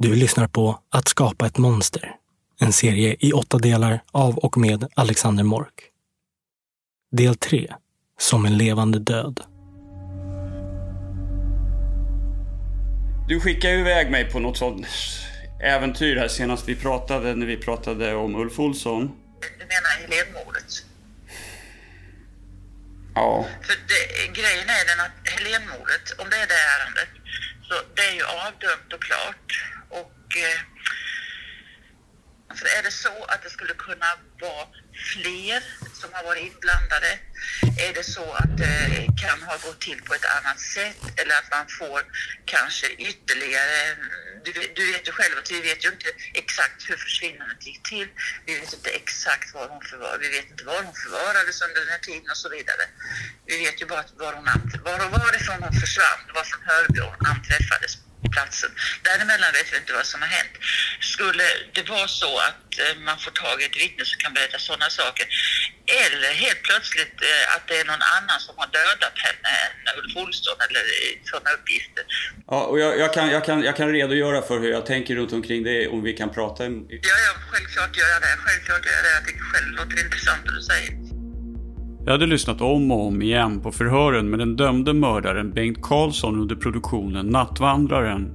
Du lyssnar på Att skapa ett monster. En serie i åtta delar av och med Alexander Mork. Del 3. Som en levande död. Du skickade iväg mig på något sånt äventyr här senast vi pratade, när vi pratade om Ulf Olsson. Du menar Helénmordet? Ja. För det, grejen är den att Helénmordet, om det är det ärendet, så det är ju avdömt och klart. Och eh, alltså är det så att det skulle kunna vara fler som har varit inblandade? Är det så att det kan ha gått till på ett annat sätt eller att man får kanske ytterligare du vet, du vet ju själv att vi vet ju inte exakt hur försvinnandet gick till. Vi vet inte exakt var hon förvar, vi vet inte var hon förvarades under den här tiden och så vidare. Vi vet ju bara att var hon, var, varifrån hon försvann, var från Hörby hon anträffades på platsen. Däremellan vet vi inte vad som har hänt. Skulle det vara så att eh, man får tag i ett vittne som kan berätta sådana saker, eller helt plötsligt eh, att det är någon annan som har dödat henne än Ulf Olsson eller sådana uppgifter. ja och jag, jag, kan, jag, kan, jag kan redogöra för hur jag tänker runt omkring det om vi kan prata. Ja, ja, självklart gör jag det. Självklart gör jag det. Jag tycker själv det låter intressant det du säger. Jag hade lyssnat om och om igen på förhören med den dömde mördaren Bengt Karlsson under produktionen Nattvandraren.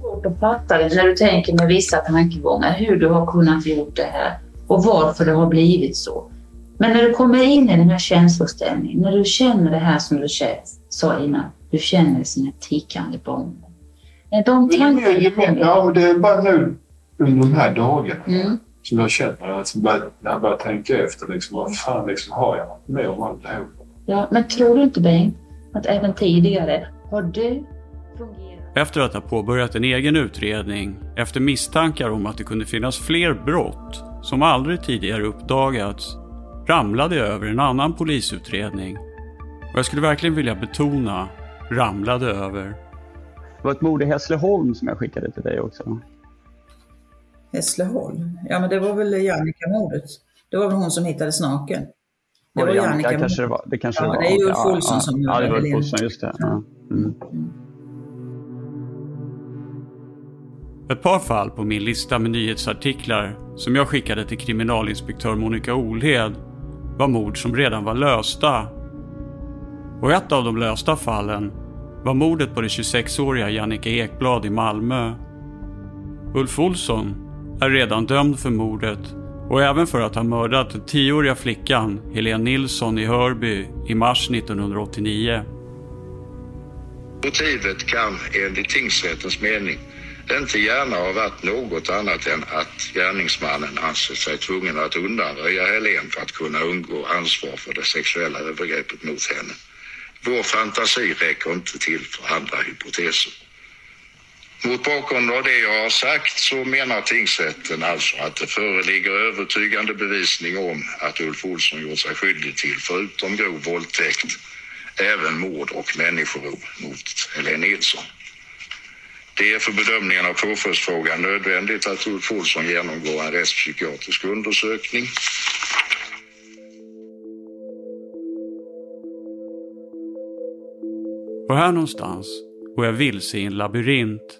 svårt att fatta det när du tänker med vissa tankegångar hur du har kunnat gjort det här och varför det har blivit så. Men när du kommer in i den här känsloställningen, när du känner det här som du sa innan, du känner det som en tickande bomb. De tankarna ja, men det är bara nu under de här dagarna Mm. Som jag känner att jag börjar, när jag börjar tänka efter. Liksom, vad fan liksom, har jag varit med om allt det här? Ja, men tror du inte Bengt att även tidigare har du fungerat Efter att ha påbörjat en egen utredning efter misstankar om att det kunde finnas fler brott som aldrig tidigare uppdagats ramlade jag över en annan polisutredning. Och jag skulle verkligen vilja betona ramlade över. Det var ett mord i Hässleholm som jag skickade till dig också. Hässleholm? Ja, men det var väl Jannica-mordet. Det var väl hon som hittades naken. Det Var var det Jannica? Jannica. kanske det var. Det kanske Ja, det var. det är Ulf Ja, Olsson ja, som Ja, det var Ulf Olsson, just det. Ja. Mm. Ett par fall på min lista med nyhetsartiklar som jag skickade till kriminalinspektör Monica Olhed var mord som redan var lösta. Och ett av de lösta fallen var mordet på det 26-åriga Jannica Ekblad i Malmö. Ulf Olsson är redan dömd för mordet och även för att ha mördat den 10-åriga flickan Helene Nilsson i Hörby i mars 1989. Motivet kan enligt tingsrättens mening inte gärna ha varit något annat än att gärningsmannen ansett sig tvungen att undanröja Helen för att kunna undgå ansvar för det sexuella övergreppet mot henne. Vår fantasi räcker inte till för andra hypoteser. Mot bakgrund av det jag har sagt så menar tingsrätten alltså att det föreligger övertygande bevisning om att Ulf Olsson gjort sig skyldig till, förutom grov våldtäkt, även mord och människorov mot Helene Nilsson. Det är för bedömningen av påföljdsfrågan nödvändigt att Ulf Olsson genomgår en rättspsykiatrisk undersökning. Och här någonstans går jag vilse i en labyrint.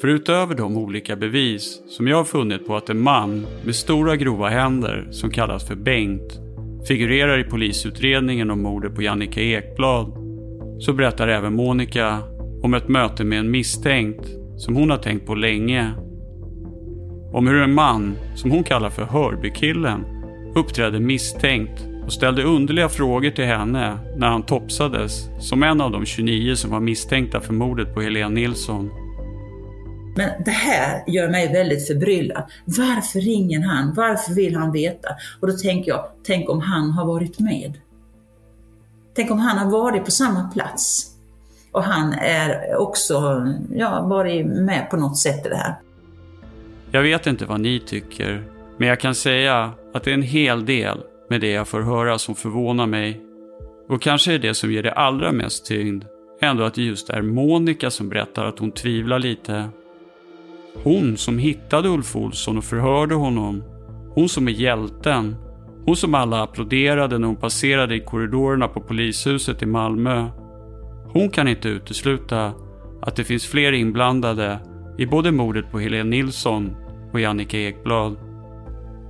För utöver de olika bevis som jag har funnit på att en man med stora grova händer som kallas för Bengt figurerar i polisutredningen om mordet på Jannica Ekblad så berättar även Monica om ett möte med en misstänkt som hon har tänkt på länge. Om hur en man, som hon kallar för Hörbykillen, uppträdde misstänkt och ställde underliga frågor till henne när han topsades som en av de 29 som var misstänkta för mordet på Helene Nilsson. Men det här gör mig väldigt förbryllad. Varför ringer han? Varför vill han veta? Och då tänker jag, tänk om han har varit med? Tänk om han har varit på samma plats? Och han är också, ja, varit med på något sätt i det här. Jag vet inte vad ni tycker, men jag kan säga att det är en hel del med det jag får höra som förvånar mig. Och kanske är det som ger det allra mest tyngd ändå att det just är Monica som berättar att hon tvivlar lite. Hon som hittade Ulf Olsson och förhörde honom. Hon som är hjälten. Hon som alla applåderade när hon passerade i korridorerna på polishuset i Malmö. Hon kan inte utesluta att det finns fler inblandade i både mordet på Helene Nilsson och Jannica Ekblad.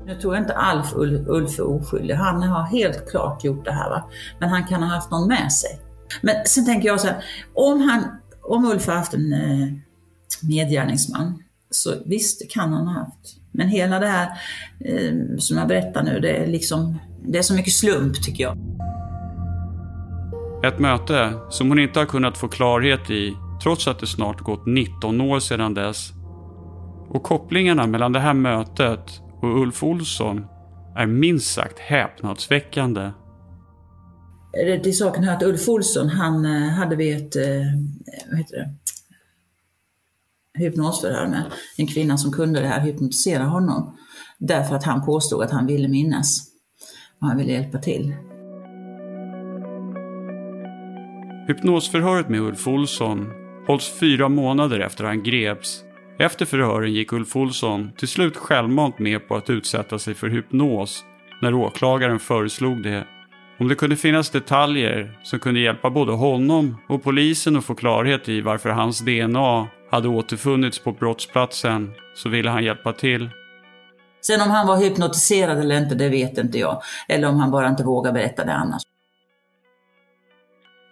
Nu tror jag inte Alf Ulf är oskyldig. Han har helt klart gjort det här. Va? Men han kan ha haft någon med sig. Men sen tänker jag så här, om, han, om Ulf har haft en eh, medgärningsman, så visst, kan han ha haft. Men hela det här eh, som jag berättar nu, det är, liksom, det är så mycket slump tycker jag. Ett möte som hon inte har kunnat få klarhet i trots att det snart gått 19 år sedan dess. Och kopplingarna mellan det här mötet och Ulf Olsson är minst sagt häpnadsväckande. Till saken hör att Ulf Olsson, han eh, hade vi ett, eh, vad heter det, hypnosförhör med en kvinna som kunde det här, hypnotisera honom. Därför att han påstod att han ville minnas och han ville hjälpa till. Hypnosförhöret med Ulf Olsson hålls fyra månader efter han greps. Efter förhören gick Ulf Olsson till slut självmant med på att utsätta sig för hypnos när åklagaren föreslog det. Om det kunde finnas detaljer som kunde hjälpa både honom och polisen att få klarhet i varför hans DNA hade återfunnits på brottsplatsen så ville han hjälpa till. Sen om han var hypnotiserad eller inte, det vet inte jag. Eller om han bara inte vågar berätta det annars.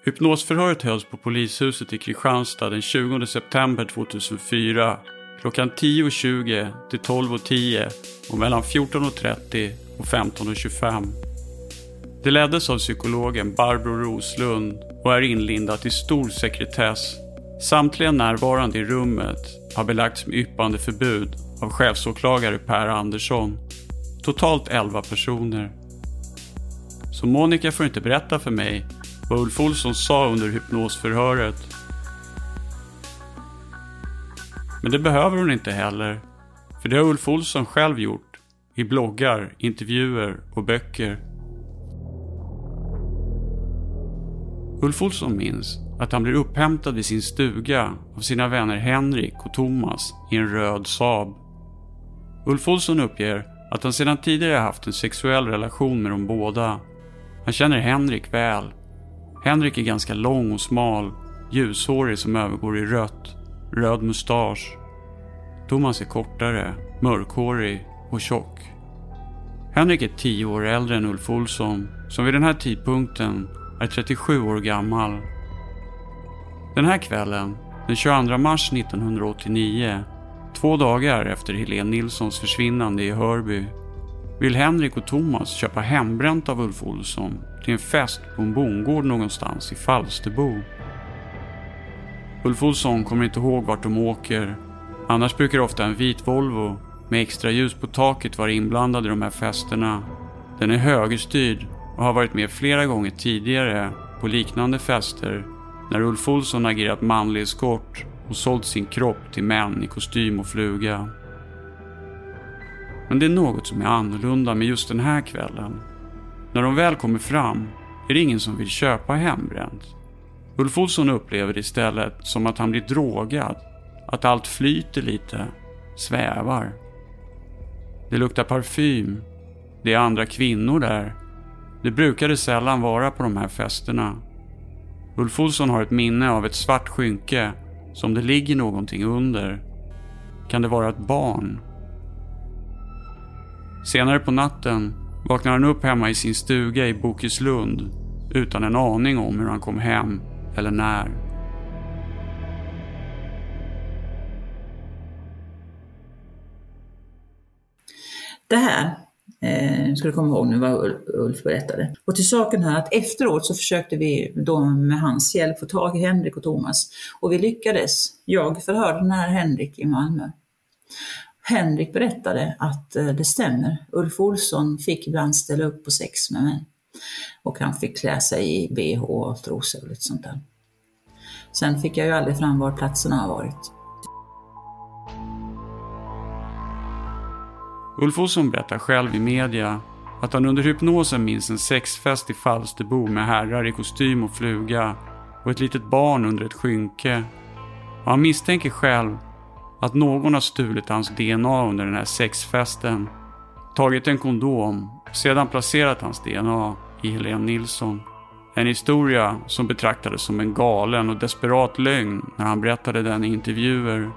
Hypnosförhöret hölls på polishuset i Kristianstad den 20 september 2004 klockan 10.20 till 12.10 och mellan 14.30 och 15.25. Det leddes av psykologen Barbro Roslund och är inlindat i stor sekretess. Samtliga närvarande i rummet har belagts med yppande förbud av chefsåklagare Per Andersson. Totalt 11 personer. Så Monica får inte berätta för mig vad Ulf Olsson sa under hypnosförhöret. Men det behöver hon inte heller. För det har Ulf Olsson själv gjort. I bloggar, intervjuer och böcker. Ulf Olsson minns att han blir upphämtad vid sin stuga av sina vänner Henrik och Thomas i en röd Saab. Ulf Olsson uppger att han sedan tidigare haft en sexuell relation med de båda. Han känner Henrik väl Henrik är ganska lång och smal, ljushårig som övergår i rött, röd mustasch. Thomas är kortare, mörkhårig och tjock. Henrik är tio år äldre än Ulf Olsson, som vid den här tidpunkten är 37 år gammal. Den här kvällen, den 22 mars 1989, två dagar efter Helene Nilssons försvinnande i Hörby, vill Henrik och Thomas köpa hembränt av Ulf Olsson till en fest på en bondgård någonstans i Falsterbo. Ulf Olsson kommer inte ihåg vart de åker. Annars brukar ofta en vit Volvo med extra ljus på taket vara inblandad i de här festerna. Den är högerstyrd och har varit med flera gånger tidigare på liknande fester när Ulf Olsson agerat manlig eskort och sålt sin kropp till män i kostym och fluga. Men det är något som är annorlunda med just den här kvällen. När de väl kommer fram är det ingen som vill köpa hembränt. Ulf Olsson upplever det istället som att han blir drogad. Att allt flyter lite, svävar. Det luktar parfym. Det är andra kvinnor där. Det brukade sällan vara på de här festerna. Ulf Olsson har ett minne av ett svart skynke som det ligger någonting under. Kan det vara ett barn? Senare på natten vaknar han upp hemma i sin stuga i Bokeslund utan en aning om hur han kom hem eller när. Det här eh, ska du komma ihåg nu vad Ulf berättade. Och till saken här att efteråt så försökte vi då med hans hjälp få tag i Henrik och Thomas. Och vi lyckades. Jag förhörde den här Henrik i Malmö. Henrik berättade att eh, det stämmer. Ulf Olsson fick ibland ställa upp på sex med mig. Och han fick klä sig i bh och trosor och lite sånt där. Sen fick jag ju aldrig fram var platserna har varit. Ulf Olsson berättar själv i media att han under hypnosen minns en sexfest i Falsterbo med herrar i kostym och fluga och ett litet barn under ett skynke. Och han misstänker själv att någon har stulit hans DNA under den här sexfesten, tagit en kondom och sedan placerat hans DNA i Helene Nilsson. En historia som betraktades som en galen och desperat lögn när han berättade den i intervjuer.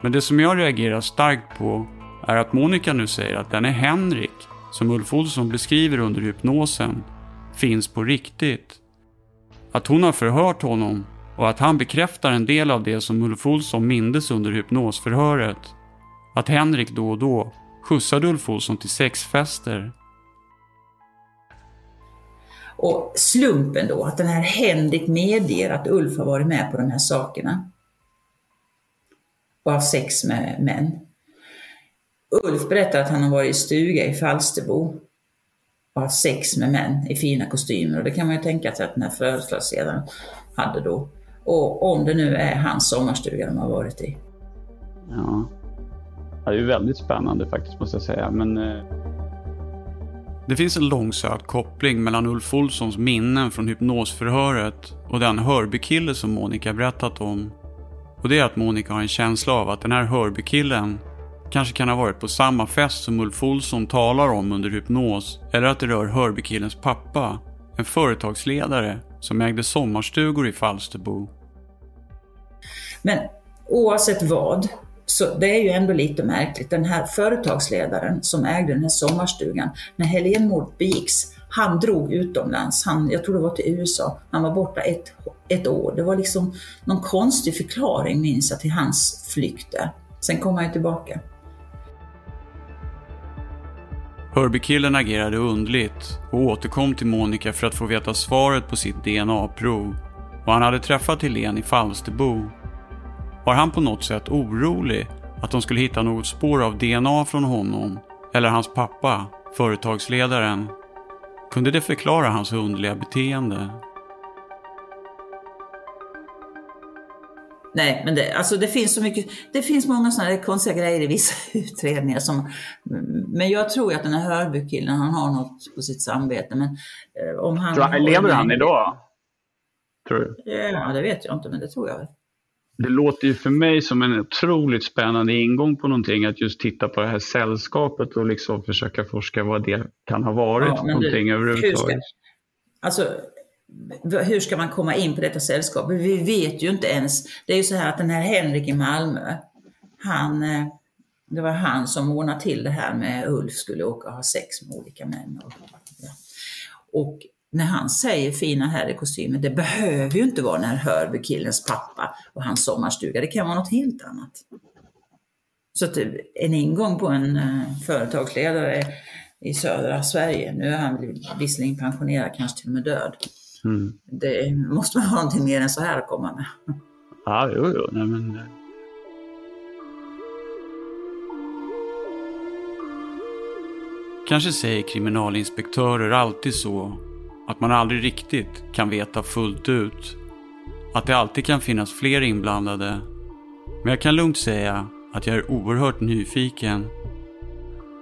Men det som jag reagerar starkt på är att Monica nu säger att den är Henrik, som Ulf Olsson beskriver under hypnosen, finns på riktigt. Att hon har förhört honom och att han bekräftar en del av det som Ulf Olsson mindes under hypnosförhöret. Att Henrik då och då skjutsade Ulf Olsson till sexfester. Och slumpen då, att den här Henrik medger att Ulf har varit med på de här sakerna. Och haft sex med män. Ulf berättar att han har varit i stuga i Falsterbo och haft sex med män i fina kostymer. Och det kan man ju tänka sig att den här födelsedagsledaren hade då. Och om det nu är hans sommarstuga de har varit i. Ja. ja det är ju väldigt spännande faktiskt måste jag säga. Men, eh... Det finns en långsökt koppling mellan Ulf Olssons minnen från hypnosförhöret och den Hörbykille som Monica berättat om. Och det är att Monica har en känsla av att den här Hörbykillen kanske kan ha varit på samma fest som Ulf Olsson talar om under hypnos. Eller att det rör Hörbykillens pappa, en företagsledare som ägde sommarstugor i Falsterbo. Men oavsett vad, så det är ju ändå lite märkligt. Den här företagsledaren som ägde den här sommarstugan, när Helenmordet begicks, han drog utomlands. Han, jag tror det var till USA. Han var borta ett, ett år. Det var liksom någon konstig förklaring, minns jag, till hans flykt där. Sen kom han ju tillbaka. Herbie-killen agerade undligt och återkom till Monica för att få veta svaret på sitt DNA-prov. Och han hade träffat Helene i Falsterbo. Var han på något sätt orolig att de skulle hitta något spår av DNA från honom eller hans pappa, företagsledaren? Kunde det förklara hans underliga beteende? Nej, men det, alltså det finns så mycket, det finns många sådana konstiga grejer i vissa utredningar som, men jag tror att den här Hörbykillen, han har något på sitt samvete. Men eh, om han... Tror, lever han idag? Tror du? Ja, det vet jag inte, men det tror jag väl. Det låter ju för mig som en otroligt spännande ingång på någonting att just titta på det här sällskapet och liksom försöka forska vad det kan ha varit ja, någonting du, överhuvudtaget. Alltså, hur ska man komma in på detta sällskap? Vi vet ju inte ens. Det är ju så här att den här Henrik i Malmö, han, eh, det var han som ordnade till det här med Ulf skulle åka och ha sex med olika män. Och, ja. och när han säger fina här i kostymen, det behöver ju inte vara den här Hörby-killens pappa och hans sommarstuga, det kan vara något helt annat. Så att en ingång på en eh, företagsledare i södra Sverige, nu är han visserligen pensionerad, kanske till och med död, Mm. Det måste man ha någonting mer än så här att komma med. Ja, jo, jo. Nej, men... Eh. Kanske säger kriminalinspektörer alltid så att man aldrig riktigt kan veta fullt ut. Att det alltid kan finnas fler inblandade. Men jag kan lugnt säga att jag är oerhört nyfiken.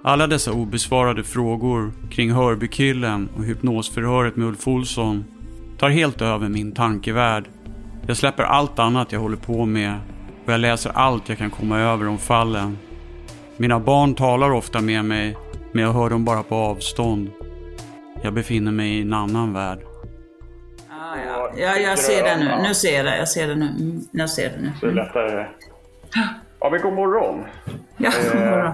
Alla dessa obesvarade frågor kring Hörbykillen och hypnosförhöret med Ulf Olsson tar helt över min tankevärld. Jag släpper allt annat jag håller på med och jag läser allt jag kan komma över om fallen. Mina barn talar ofta med mig, men jag hör dem bara på avstånd. Jag befinner mig i en annan värld. Ah, ja, ja, jag ser det nu. Nu ser jag det. Jag ser det nu. Mm, jag ser det nu. Så det är lättare. Ja, men god morgon. Ja, god morgon. Eh,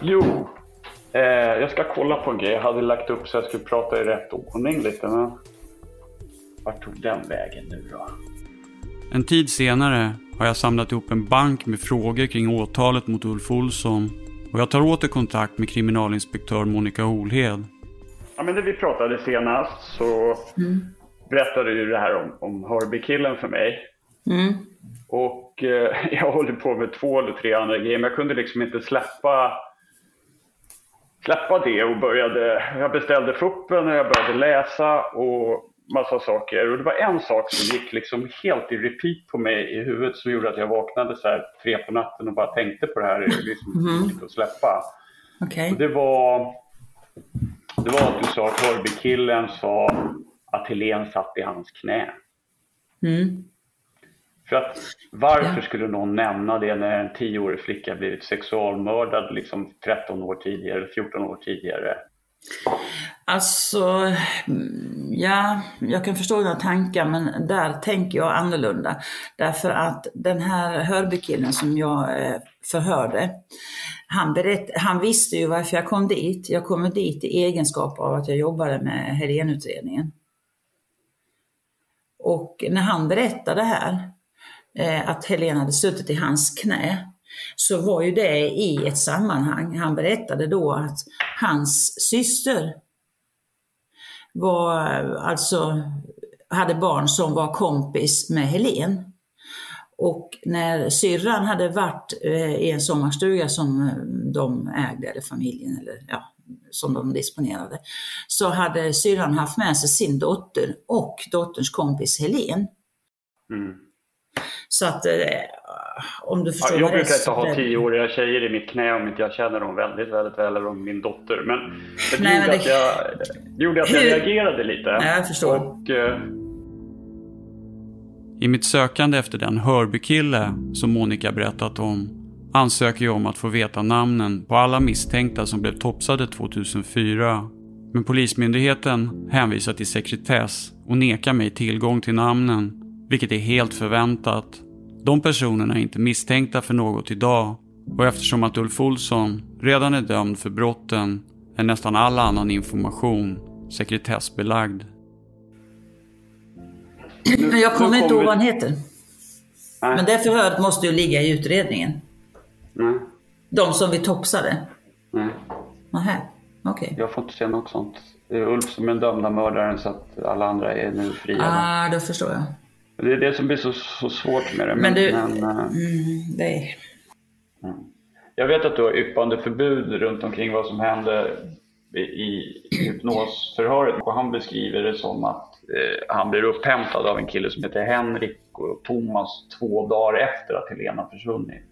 jo, Eh, jag ska kolla på en grej. Jag hade lagt upp så jag skulle prata i rätt ordning lite, men vart tog den vägen nu då? En tid senare har jag samlat ihop en bank med frågor kring åtalet mot Ulf Olsson och jag tar åter kontakt med kriminalinspektör Monica Holhed. Ja, men när vi pratade senast så mm. berättade du det här om, om Hörby-killen för mig. Mm. Och eh, jag håller på med två eller tre andra grejer, men jag kunde liksom inte släppa släppa det och började, jag beställde fuppen och jag började läsa och massa saker. Och det var en sak som gick liksom helt i repeat på mig i huvudet som gjorde att jag vaknade så här tre på natten och bara tänkte på det här liksom, mm. att släppa. Okay. Och det var, det var att du sa att Hörby-killen sa att Helen satt i hans knä. Mm. För att varför skulle någon nämna det när en 10-årig flicka blivit sexualmördad liksom 13 år tidigare, 14 år tidigare? Alltså, ja, jag kan förstå dina tankar men där tänker jag annorlunda. Därför att den här Hörbykillen som jag eh, förhörde, han, berätt, han visste ju varför jag kom dit. Jag kom dit i egenskap av att jag jobbade med Helénutredningen. Och när han berättade här, eh, Eh, att Helene hade suttit i hans knä, så var ju det i ett sammanhang. Han berättade då att hans syster var alltså, hade barn som var kompis med Helen. Och när syrran hade varit eh, i en sommarstuga som eh, de ägde, eller familjen, eller ja, som de disponerade, så hade syrran haft med sig sin dotter och dotterns kompis Helen. Mm. Så att eh, om du förstår Ja, jag brukar inte ha tioåriga tjejer i mitt knä om inte jag känner dem väldigt, väldigt väl, eller om min dotter. Men det Nej, gjorde, men att det- jag, det gjorde att jag Hur- reagerade lite. Ja, jag förstår. Och, eh, I mitt sökande efter den Hörbykille som Monica berättat om ansöker jag om att få veta namnen på alla misstänkta som blev topsade 2004. Men Polismyndigheten hänvisar till sekretess och nekar mig tillgång till namnen, vilket är helt förväntat. De personerna är inte misstänkta för något idag och eftersom att Ulf Olsson redan är dömd för brotten är nästan all annan information sekretessbelagd. Men jag kommer inte ihåg vad han heter. nej, Men det förhöret måste ju ligga i utredningen. nej, De som vi topsade. nej. Nähä, okej. Jag får inte se något sånt. Det är Ulf som är den dömda mördaren så att alla andra är nu fria. Ah, då förstår jag. Det är det som blir så, så svårt med det. Men du- men, eh, Mm, det är... Jag vet att du har yppande förbud runt omkring vad som hände i- hypnosförhöret. Och han beskriver det som att eh, han blir upphämtad av en kille som heter Henrik och Thomas två dagar efter att Helena försvunnit.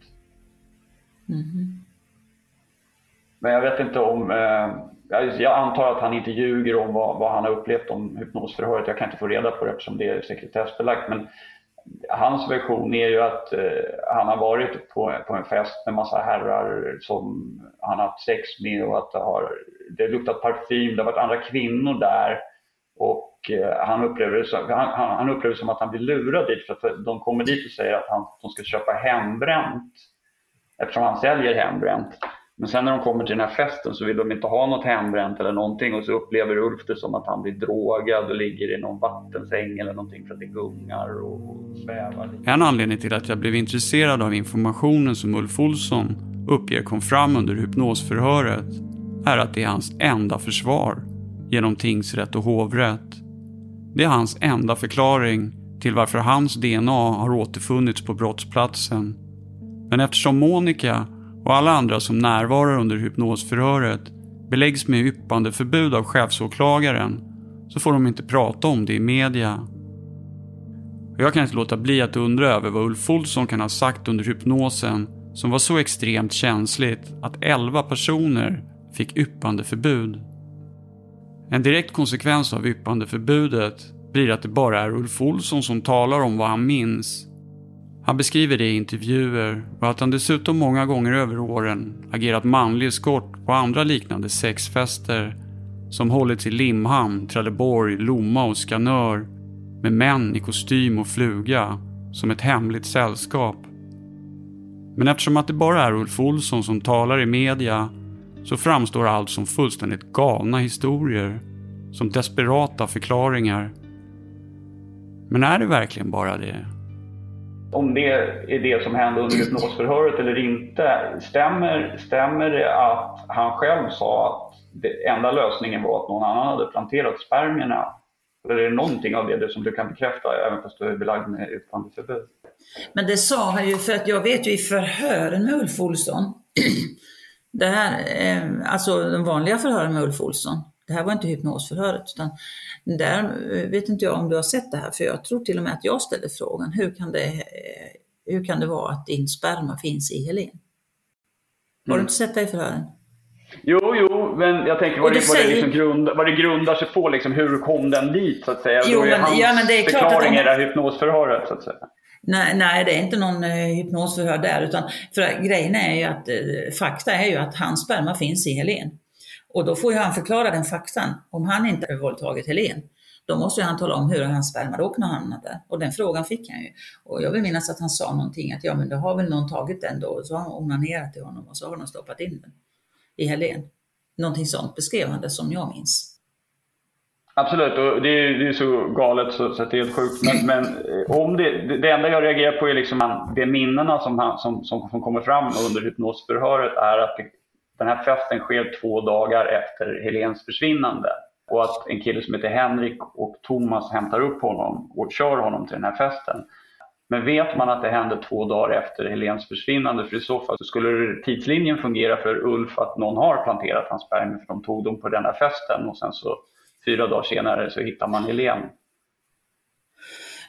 Men jag vet inte om... Eh, jag, jag antar att han inte ljuger om vad, vad han har upplevt om hypnosförhöret. Jag kan inte få reda på det eftersom det är sekretessbelagt. Men hans version är ju att eh, han har varit på, på en fest med massa herrar som han har haft sex med och att det har det luktat parfym, det har varit andra kvinnor där. Och eh, han, upplever det som, han, han, han upplever det som att han blir lurad dit för att de kommer dit och säger att han, de ska köpa hembränt eftersom han säljer hembränt. Men sen när de kommer till den här festen så vill de inte ha något hembränt eller någonting och så upplever Ulf det som att han blir drogad och ligger i någon vattensäng eller någonting för att det gungar och, svävar. En anledning till att jag blev intresserad av informationen som Ulf Olsson uppger kom fram under hypnosförhöret är att det är hans enda försvar genom tingsrätt och hovrätt. Det är hans enda förklaring till varför hans DNA har återfunnits på brottsplatsen. Men eftersom Monica och alla andra som närvarar under hypnosförhöret beläggs med yppande förbud av chefsåklagaren så får de inte prata om det i media. Och Jag kan inte låta bli att undra över vad Ulf Olsson kan ha sagt under hypnosen som var så extremt känsligt att 11 personer fick yppande förbud. En direkt konsekvens av yppande förbudet blir att det bara är Ulf Olsson som talar om vad han minns. Han beskriver det i intervjuer och att han dessutom många gånger över åren agerat manlig eskort på andra liknande sexfester som hållits i Limhamn, Trelleborg, Lomma och Skanör med män i kostym och fluga som ett hemligt sällskap. Men eftersom att det bara är Ulf Olsson som talar i media så framstår allt som fullständigt galna historier, som desperata förklaringar. Men är det verkligen bara det? Om det är det som hände under hypnosförhöret eller inte. Stämmer, stämmer det att han själv sa att det enda lösningen var att någon annan hade planterat spermierna? Eller är det någonting av det, som du kan bekräfta även fast du är belagd med yttrandeförbud? Men det sa han ju för att jag vet ju i förhören med Ulf Olsson, det här, eh, alltså de vanliga förhören med Ulf Olsson, det här var inte hypnosförhöret, utan där eh, vet inte jag om du har sett det här, för jag tror till och med att jag ställde frågan, hur kan det, eh, hur kan det vara att din sperma finns i Helen? Har du inte sett det i förhören? Jo, jo, men jag tänker vad det, vad, det säger- liksom grund, vad det grundar sig på. Liksom, hur kom den dit, så att säga? Jo, men- hans ja, men det är klart att förklaring om- i det hypnosförhöret, så att säga. Nej, nej, det är inte någon eh, hypnosförhör där, utan för grejen är ju att eh, fakta är ju att hans sperma finns i Helen. Och då får ju han förklara den faktan. Om han inte har våldtagit Helen, då måste han tala om hur hans spermadok där. Och den frågan fick han ju. Och jag vill minnas att han sa någonting att ja men då har väl någon tagit den då och så har han onanerat till honom och så har de stoppat in den i Helen. Någonting sånt beskrev han det som jag minns. Absolut, och det är, det är så galet så, så det är helt sjukt. Men, men eh, om det, det enda jag reagerar på är liksom de minnena som, han, som, som, som kommer fram under hypnosförhöret är att den här festen sker två dagar efter Helens försvinnande. Och att en kille som heter Henrik och Thomas hämtar upp honom och kör honom till den här festen. Men vet man att det hände två dagar efter Helens försvinnande, för i så fall så skulle tidslinjen fungera för Ulf att någon har planterat hans spermier för de tog dem på den här festen och sen så fyra dagar senare så hittar man Helen.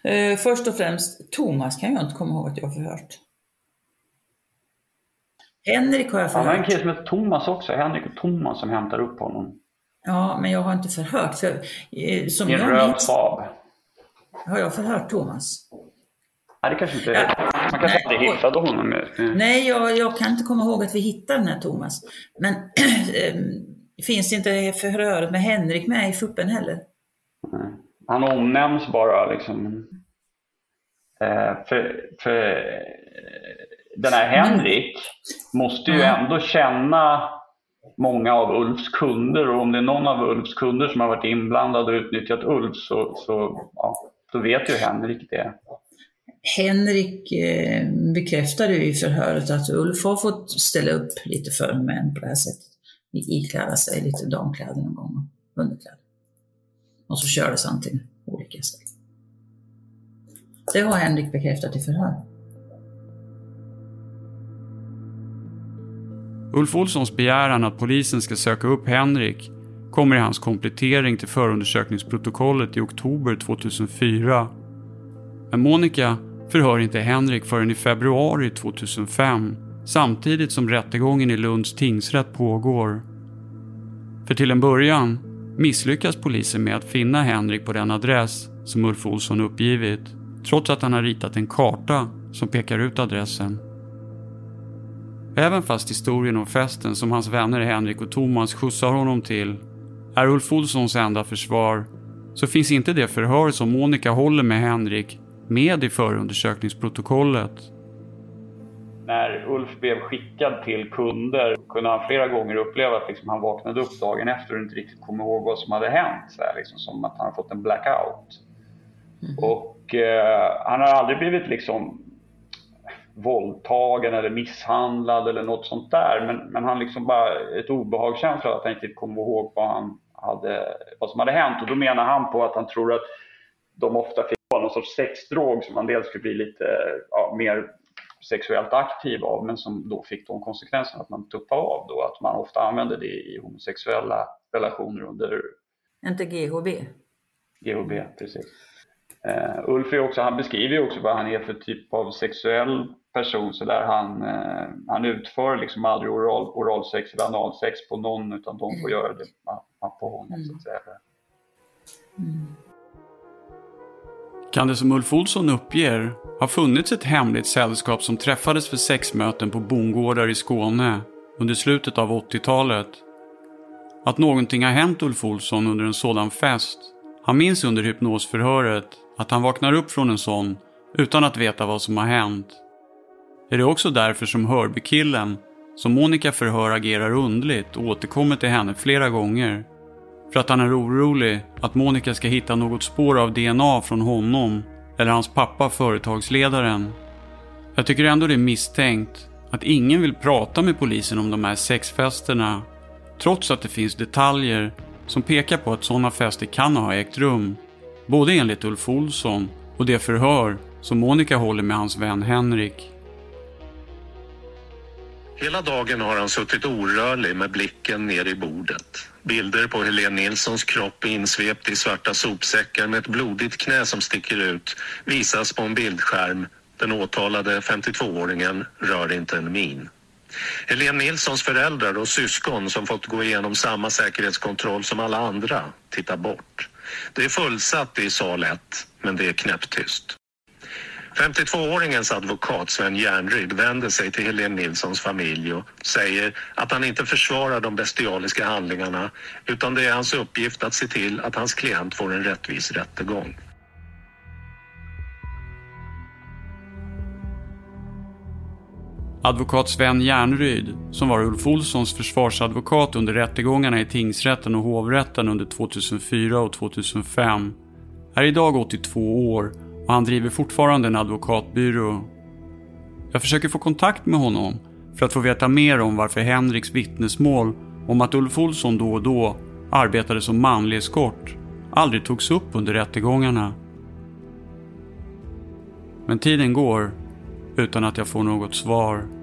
Eh, först och främst, Thomas kan jag inte komma ihåg att jag har förhört. Henrik har jag förhört. Han har en kille som heter Thomas också, Henrik och Thomas som hämtar upp honom. Ja, men jag har inte förhört. För, eh, som I en röd minns, Saab. har jag förhört Thomas? Nej, det kanske inte... Ja. Man kanske Nej, inte hittade honom. Mm. Nej, jag, jag kan inte komma ihåg att vi hittade den här Thomas. Men ehm, finns inte förhöret med Henrik med i fuppen heller? Mm. Han omnämns bara liksom. Eh, för, för eh, den här Henrik måste ju ändå känna många av Ulfs kunder och om det är någon av Ulfs kunder som har varit inblandad och utnyttjat Ulf så, så ja, då vet ju Henrik det. Henrik eh, bekräftade ju i förhöret att Ulf har fått ställa upp lite för män på det här sättet. Ikläda sig lite damkläder någon gång, och underkläder. Och så kördes han till olika ställen. Det har Henrik bekräftat i förhör. Ulf Olssons begäran att polisen ska söka upp Henrik kommer i hans komplettering till förundersökningsprotokollet i oktober 2004. Men Monica förhör inte Henrik förrän i februari 2005 samtidigt som rättegången i Lunds tingsrätt pågår. För till en början misslyckas polisen med att finna Henrik på den adress som Ulf Olsson uppgivit trots att han har ritat en karta som pekar ut adressen. Även fast historien om festen som hans vänner Henrik och Thomas skjutsar honom till är Ulf Olssons enda försvar så finns inte det förhör som Monica håller med Henrik med i förundersökningsprotokollet. När Ulf blev skickad till kunder kunde han flera gånger uppleva att liksom han vaknade upp dagen efter och inte riktigt kom ihåg vad som hade hänt. Så här, liksom, som att han fått en blackout. Och eh, han har aldrig blivit liksom våldtagen eller misshandlad eller något sånt där. Men, men han liksom bara ett obehagskänsla att han inte kom ihåg vad, han hade, vad som hade hänt. Och då menar han på att han tror att de ofta fick någon sorts sexdrog som man dels skulle bli lite ja, mer sexuellt aktiv av men som då fick de konsekvenserna att man tuppade av då. Att man ofta använde det i homosexuella relationer under Inte GHB. GHB, precis. Uh, Ulf är också, han beskriver ju också vad han är för typ av sexuell person så där han, uh, han utför liksom aldrig oral, oralsex eller analsex på någon utan de får göra det på honom så att säga. Mm. Kan det som Ulf Olsson uppger ha funnits ett hemligt sällskap som träffades för sexmöten på bondgårdar i Skåne under slutet av 80-talet? Att någonting har hänt Ulf Olsson under en sådan fest. Han minns under hypnosförhöret att han vaknar upp från en sån utan att veta vad som har hänt. Är det också därför som Hörbykillen, som Monica förhör agerar undligt och återkommer till henne flera gånger? För att han är orolig att Monica ska hitta något spår av DNA från honom eller hans pappa företagsledaren. Jag tycker ändå det är misstänkt att ingen vill prata med polisen om de här sexfesterna trots att det finns detaljer som pekar på att sådana fester kan ha ägt rum. Både enligt Ulf Olsson och det förhör som Monica håller med hans vän Henrik. Hela dagen har han suttit orörlig med blicken ner i bordet. Bilder på Helene Nilssons kropp insvept i svarta sopsäckar med ett blodigt knä som sticker ut visas på en bildskärm. Den åtalade 52-åringen rör inte en min. Helene Nilssons föräldrar och syskon som fått gå igenom samma säkerhetskontroll som alla andra tittar bort. Det är fullsatt i sal 1, men det är knäpptyst. 52-åringens advokat Sven Järnryd vänder sig till Helene Nilssons familj och säger att han inte försvarar de bestialiska handlingarna utan det är hans uppgift att se till att hans klient får en rättvis rättegång. Advokat Sven Järnryd, som var Ulf Olssons försvarsadvokat under rättegångarna i tingsrätten och hovrätten under 2004 och 2005, är idag 82 år och han driver fortfarande en advokatbyrå. Jag försöker få kontakt med honom för att få veta mer om varför Henriks vittnesmål om att Ulf Olsson då och då arbetade som manlig eskort aldrig togs upp under rättegångarna. Men tiden går utan att jag får något svar.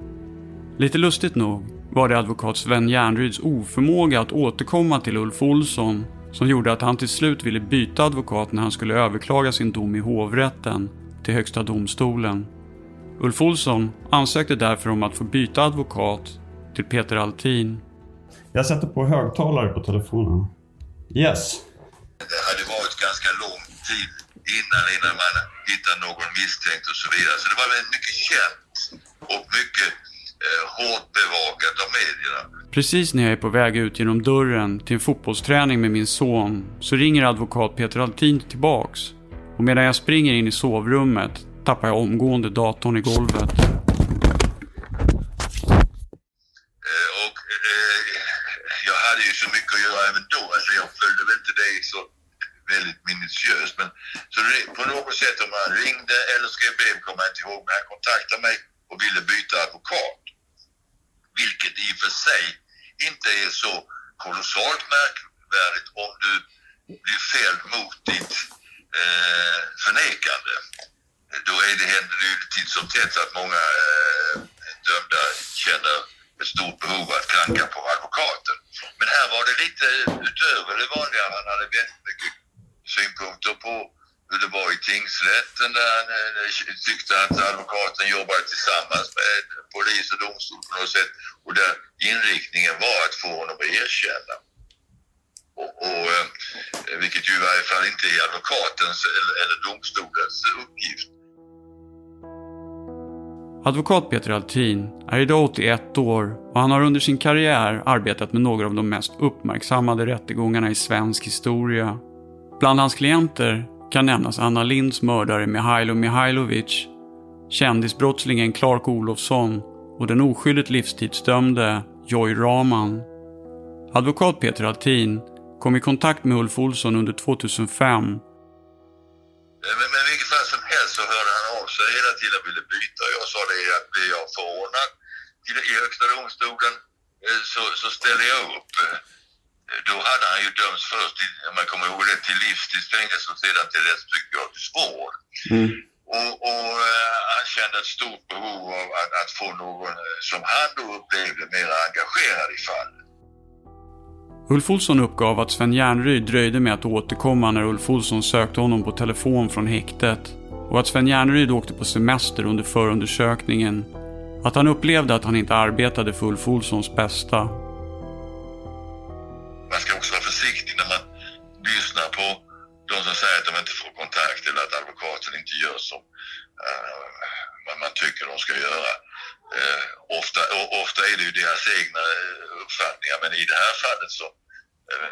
Lite lustigt nog var det advokat Sven Järnryds oförmåga att återkomma till Ulf Olsson som gjorde att han till slut ville byta advokat när han skulle överklaga sin dom i hovrätten till Högsta domstolen. Ulf Olsson ansökte därför om att få byta advokat till Peter Altin. Jag sätter på högtalare på telefonen. Yes. Det hade varit ganska lång tid innan, innan man hittade någon misstänkt och så vidare. Så det var väldigt mycket känt och mycket hårt bevakat av medierna. Precis när jag är på väg ut genom dörren till en fotbollsträning med min son så ringer advokat Peter Altin tillbaks. Och medan jag springer in i sovrummet tappar jag omgående datorn i golvet. Eh, och eh, jag hade ju så mycket att göra även då. Alltså jag följde väl inte det så väldigt minutiöst. Men så på något sätt om han ringde eller skrev brev kommer jag inte ihåg. Men han kontaktade mig och ville byta advokat. Vilket i och för sig inte är så kolossalt märkvärdigt om du blir fälld mot ditt eh, förnekande. Då är det, händer det ju titt som tätt att många eh, dömda känner ett stort behov att klanka på advokaten. Men här var det lite utöver det vanliga. Han hade väldigt mycket synpunkter på det var i tingsrätten där han tyckte att advokaten jobbade tillsammans med polis och domstol på något sätt. Och där inriktningen var att få honom att erkänna. Och, och, eh, vilket ju i varje fall inte är advokatens eller, eller domstolens uppgift. Advokat Peter Altin är idag 81 år och han har under sin karriär arbetat med några av de mest uppmärksammade rättegångarna i svensk historia. Bland hans klienter kan nämnas Anna Linds mördare Mihailo Mihailovic, kändisbrottslingen Clark Olofsson och den oskyldigt livstidsdömde Joy Raman. Advokat Peter Altin kom i kontakt med Ulf Olsson under 2005 eh, Men, men i vilket fall som helst så hörde han av sig hela tiden och ville byta. Jag sa det att blir jag förordnad i Högsta domstolen eh, så, så ställer jag upp. Då hade han ju dömts först, om man kommer ihåg det, till livstidsfängelse och sedan till rättspsykiatrisk vård. Och, och eh, han kände ett stort behov av att, att få någon eh, som han då upplevde mer engagerad i fallet. Ulf Olsson uppgav att Sven Järnryd dröjde med att återkomma när Ulf Olsson sökte honom på telefon från häktet och att Sven Järnryd åkte på semester under förundersökningen. Att han upplevde att han inte arbetade för Ulf Olssons bästa. Man ska också vara försiktig när man lyssnar på de som säger att de inte får kontakt eller att advokaten inte gör som uh, man, tycker de ska göra. Uh, ofta, ofta är det ju deras egna eh, uppfattningar men i det här fallet så uh,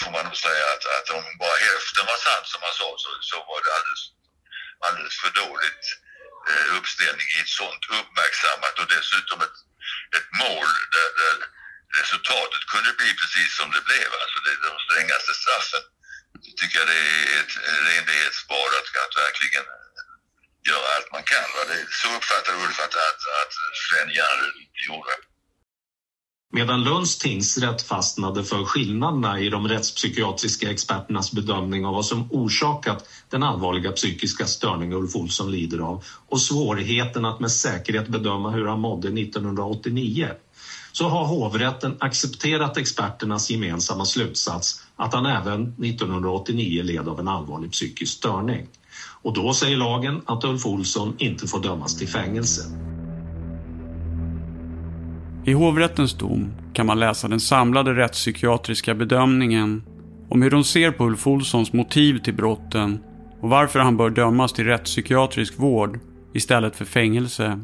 får man nog säga att, att om bara hälften var sant som man sa så, så var det alldeles, alldeles för dåligt uppställning i ett sånt uppmärksammat och dessutom ett, ett mål där, där resultatet kunde bli precis som det blev, alltså det, de strängaste straffen. Det tycker jag det är ett renlighetsbad att, att verkligen göra allt man kan. Va? Det, så uppfattar Ulf att, att, att Sven Järnryd gjorde. Medan Lunds tingsrätt fastnade för skillnaderna i de rättspsykiatriska experternas bedömning av vad som orsakat den allvarliga psykiska störning Ulf Olsson lider av och svårigheten att med säkerhet bedöma hur han mådde 1989 så har hovrätten accepterat experternas gemensamma slutsats att han även 1989 led av en allvarlig psykisk störning. Och då säger lagen att Ulf Olsson inte får dömas till fängelse. I hovrättens dom kan man läsa den samlade rättspsykiatriska bedömningen om hur de ser på Ulf Olssons motiv till brotten och varför han bör dömas till rättspsykiatrisk vård istället för fängelse.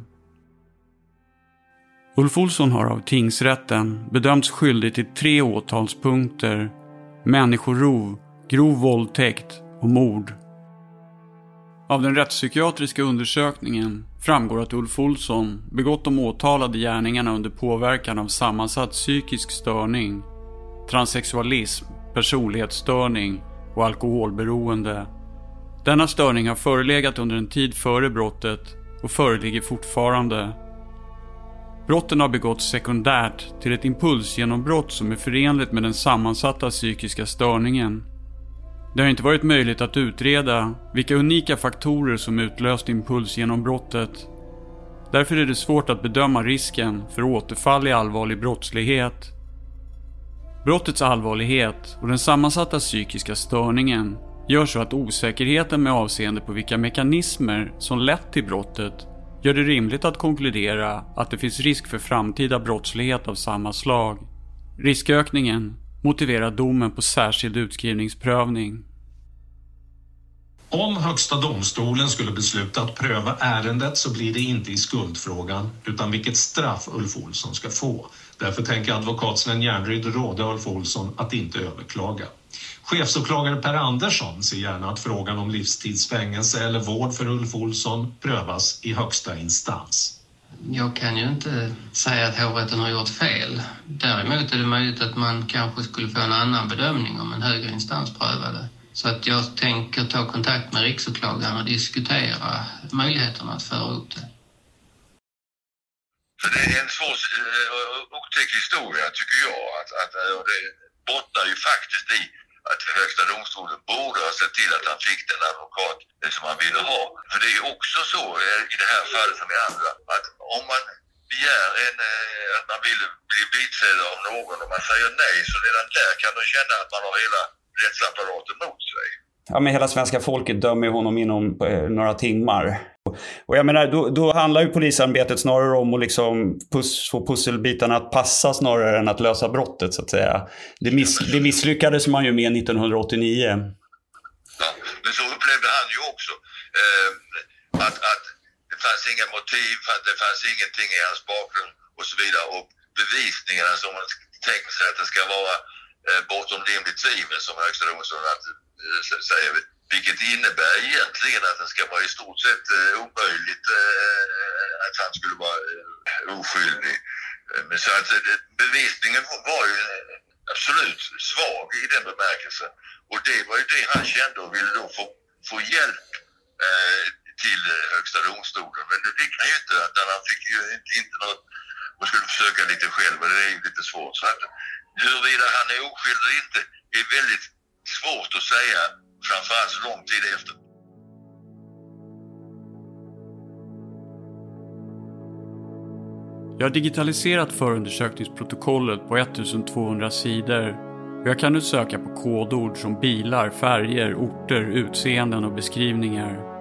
Ulf Olsson har av tingsrätten bedömts skyldig till tre åtalspunkter. Människorov, grov våldtäkt och mord. Av den rättspsykiatriska undersökningen framgår att Ulf Olsson begått de åtalade gärningarna under påverkan av sammansatt psykisk störning, transsexualism, personlighetsstörning och alkoholberoende. Denna störning har förelegat under en tid före brottet och föreligger fortfarande. Brotten har begåtts sekundärt till ett impulsgenombrott som är förenligt med den sammansatta psykiska störningen. Det har inte varit möjligt att utreda vilka unika faktorer som utlöst impulsgenombrottet. Därför är det svårt att bedöma risken för återfall i allvarlig brottslighet. Brottets allvarlighet och den sammansatta psykiska störningen gör så att osäkerheten med avseende på vilka mekanismer som lett till brottet gör det rimligt att konkludera att det finns risk för framtida brottslighet av samma slag. Riskökningen motiverar domen på särskild utskrivningsprövning. Om Högsta domstolen skulle besluta att pröva ärendet så blir det inte i skuldfrågan utan vilket straff Ulf Olsson ska få. Därför tänker advokat Sven Järnryd råda Ulf Olsson att inte överklaga. Chefsåklagare Per Andersson ser gärna att frågan om livstidsfängelse eller vård för Ulf Olsson prövas i högsta instans. Jag kan ju inte säga att hovrätten har gjort fel. Däremot är det möjligt att man kanske skulle få en annan bedömning om en högre instans prövade. Så att jag tänker ta kontakt med riksåklagaren och diskutera möjligheterna att föra upp det. För det är en svår, uh, otäck historia tycker jag. Att, att, och det bottnar ju faktiskt i att Högsta domstolen borde ha sett till att han fick den advokat eh, som han ville ha. För det är också så eh, i det här fallet som i andra att om man begär en, eh, att man vill bli biträdd av någon och man säger nej så redan där kan de känna att man har hela rättsapparaten mot sig. Ja, men hela svenska folket dömer honom inom några timmar. Och jag menar, då, då handlar ju polisarbetet snarare om att liksom pus, få pusselbitarna att passa snarare än att lösa brottet, så att säga. Det, miss, det misslyckades man ju med 1989. Ja, men så upplevde han ju också. Eh, att, att det fanns inga motiv, det fanns ingenting i hans bakgrund och så vidare. Och bevisningarna som man tänker sig att det ska vara eh, bortom rimligt tvivel, som Högsta domstolen eh, säger vilket innebär egentligen att det ska vara i stort sett eh, omöjligt eh, att han skulle vara eh, oskyldig. Eh, men så att eh, bevisningen var ju eh, absolut svag i den bemärkelsen. Och det var ju det han kände och ville då få, få hjälp eh, till Högsta domstolen. Men det fick han ju inte, utan han fick ju inte, inte något och skulle försöka lite själv och det är ju lite svårt. Så att huruvida han är oskyldig eller inte är väldigt svårt att säga framförallt så lång tid efter. Jag har digitaliserat förundersökningsprotokollet på 1200 sidor och jag kan nu söka på kodord som bilar, färger, orter, utseenden och beskrivningar.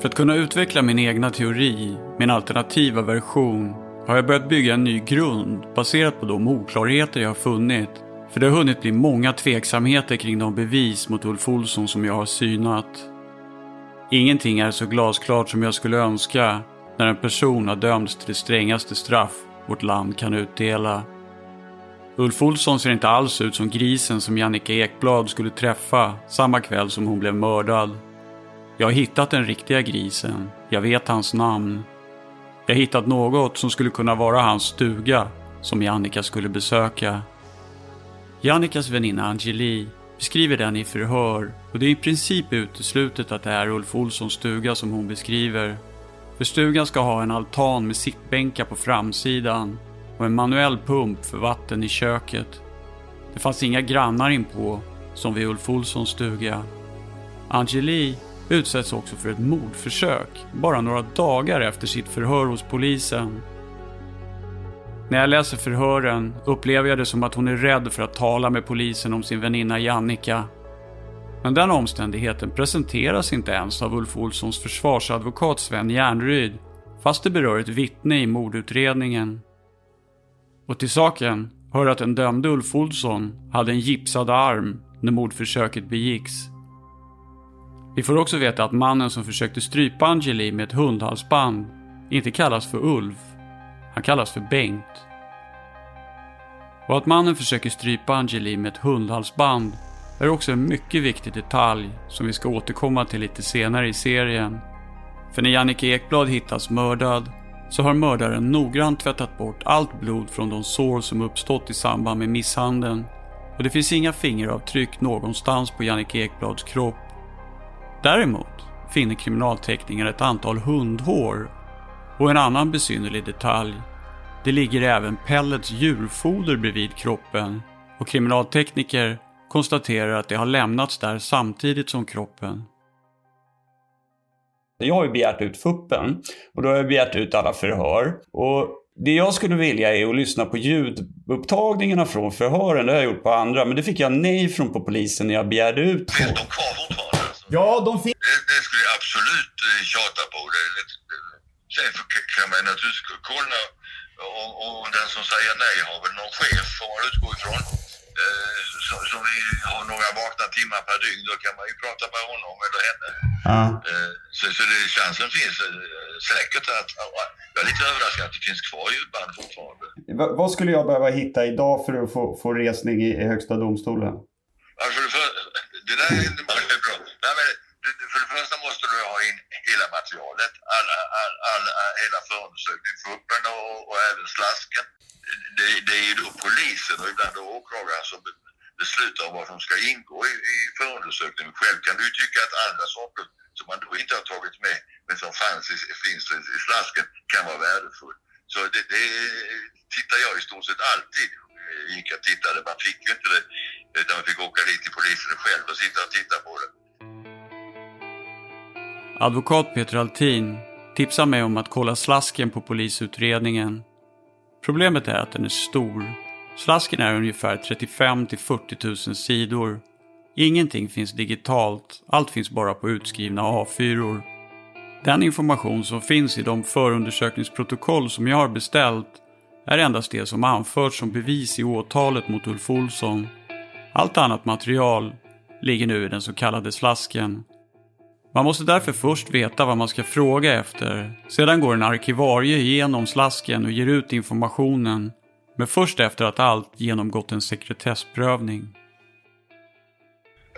För att kunna utveckla min egna teori, min alternativa version, har jag börjat bygga en ny grund baserat på de oklarheter jag har funnit för det har hunnit bli många tveksamheter kring de bevis mot Ulf Olsson som jag har synat. Ingenting är så glasklart som jag skulle önska när en person har dömts till det strängaste straff vårt land kan utdela. Ulf Olsson ser inte alls ut som grisen som Jannica Ekblad skulle träffa samma kväll som hon blev mördad. Jag har hittat den riktiga grisen. Jag vet hans namn. Jag har hittat något som skulle kunna vara hans stuga som Jannica skulle besöka. Jannikas väninna Angeli beskriver den i förhör och det är i princip uteslutet att det är Ulf Olssons stuga som hon beskriver. För stugan ska ha en altan med sittbänkar på framsidan och en manuell pump för vatten i köket. Det fanns inga grannar inpå, som vid Ulf Olssons stuga. Angeli utsätts också för ett mordförsök bara några dagar efter sitt förhör hos polisen när jag läser förhören upplever jag det som att hon är rädd för att tala med polisen om sin väninna Jannica. Men den omständigheten presenteras inte ens av Ulf Olssons försvarsadvokat Sven Järnryd, fast det berör ett vittne i mordutredningen. Och till saken hör att den dömde Ulf Olsson hade en gipsad arm när mordförsöket begicks. Vi får också veta att mannen som försökte strypa Angeli med ett hundhalsband inte kallas för Ulf. Han kallas för Bengt. Och att mannen försöker strypa Angeli med ett hundhalsband är också en mycket viktig detalj som vi ska återkomma till lite senare i serien. För när Jannike Ekblad hittas mördad så har mördaren noggrant tvättat bort allt blod från de sår som uppstått i samband med misshandeln och det finns inga fingeravtryck någonstans på Jannike Ekblads kropp. Däremot finner kriminalteknikerna ett antal hundhår och en annan besynnerlig detalj. Det ligger även pellets djurfoder bredvid kroppen och kriminaltekniker konstaterar att det har lämnats där samtidigt som kroppen. Jag har ju begärt ut fuppen och då har jag begärt ut alla förhör. Och det jag skulle vilja är att lyssna på ljudupptagningarna från förhören. Det har jag gjort på andra, men det fick jag nej från på polisen när jag begärde ut. Finns de kvar fortfarande? Ja, de finns. Det, det skulle jag absolut eh, tjata på. Det, det, sen kan man naturligtvis kolla om, om den som säger nej har väl någon chef, får man utgå ifrån. Eh, som, som har några vakna timmar per dygn, då kan man ju prata med honom eller henne. Ja. Eh, Så, så det, chansen finns eh, säkert att... Jag är lite överraskad att det finns kvar ljudband fortfarande. Va, vad skulle jag behöva hitta idag för att få, få resning i, i Högsta domstolen? Alltså, för, det där är inte bra. Nej, men, för det första måste du ha in hela materialet, alla, alla, alla, hela förundersökningen, fuppen och, och även slasken. Det, det är ju då polisen och ibland åklagaren som beslutar om vad som ska ingå i, i förundersökningen. Själv kan du ju tycka att andra saker som man då inte har tagit med, men som fanns i, finns i, i slasken, kan vara värdefullt. Så det, det tittar jag i stort sett alltid eh, gick och tittade. Man fick ju inte det, utan man fick åka dit till polisen själv och sitta och titta på det. Advokat Peter Altin tipsar mig om att kolla slasken på polisutredningen. Problemet är att den är stor. Slasken är ungefär 35 till 40 000 sidor. Ingenting finns digitalt, allt finns bara på utskrivna A4. Den information som finns i de förundersökningsprotokoll som jag har beställt är endast det som anförts som bevis i åtalet mot Ulf Olsson. Allt annat material ligger nu i den så kallade slasken. Man måste därför först veta vad man ska fråga efter. Sedan går en arkivarie igenom slasken och ger ut informationen. Men först efter att allt genomgått en sekretessprövning.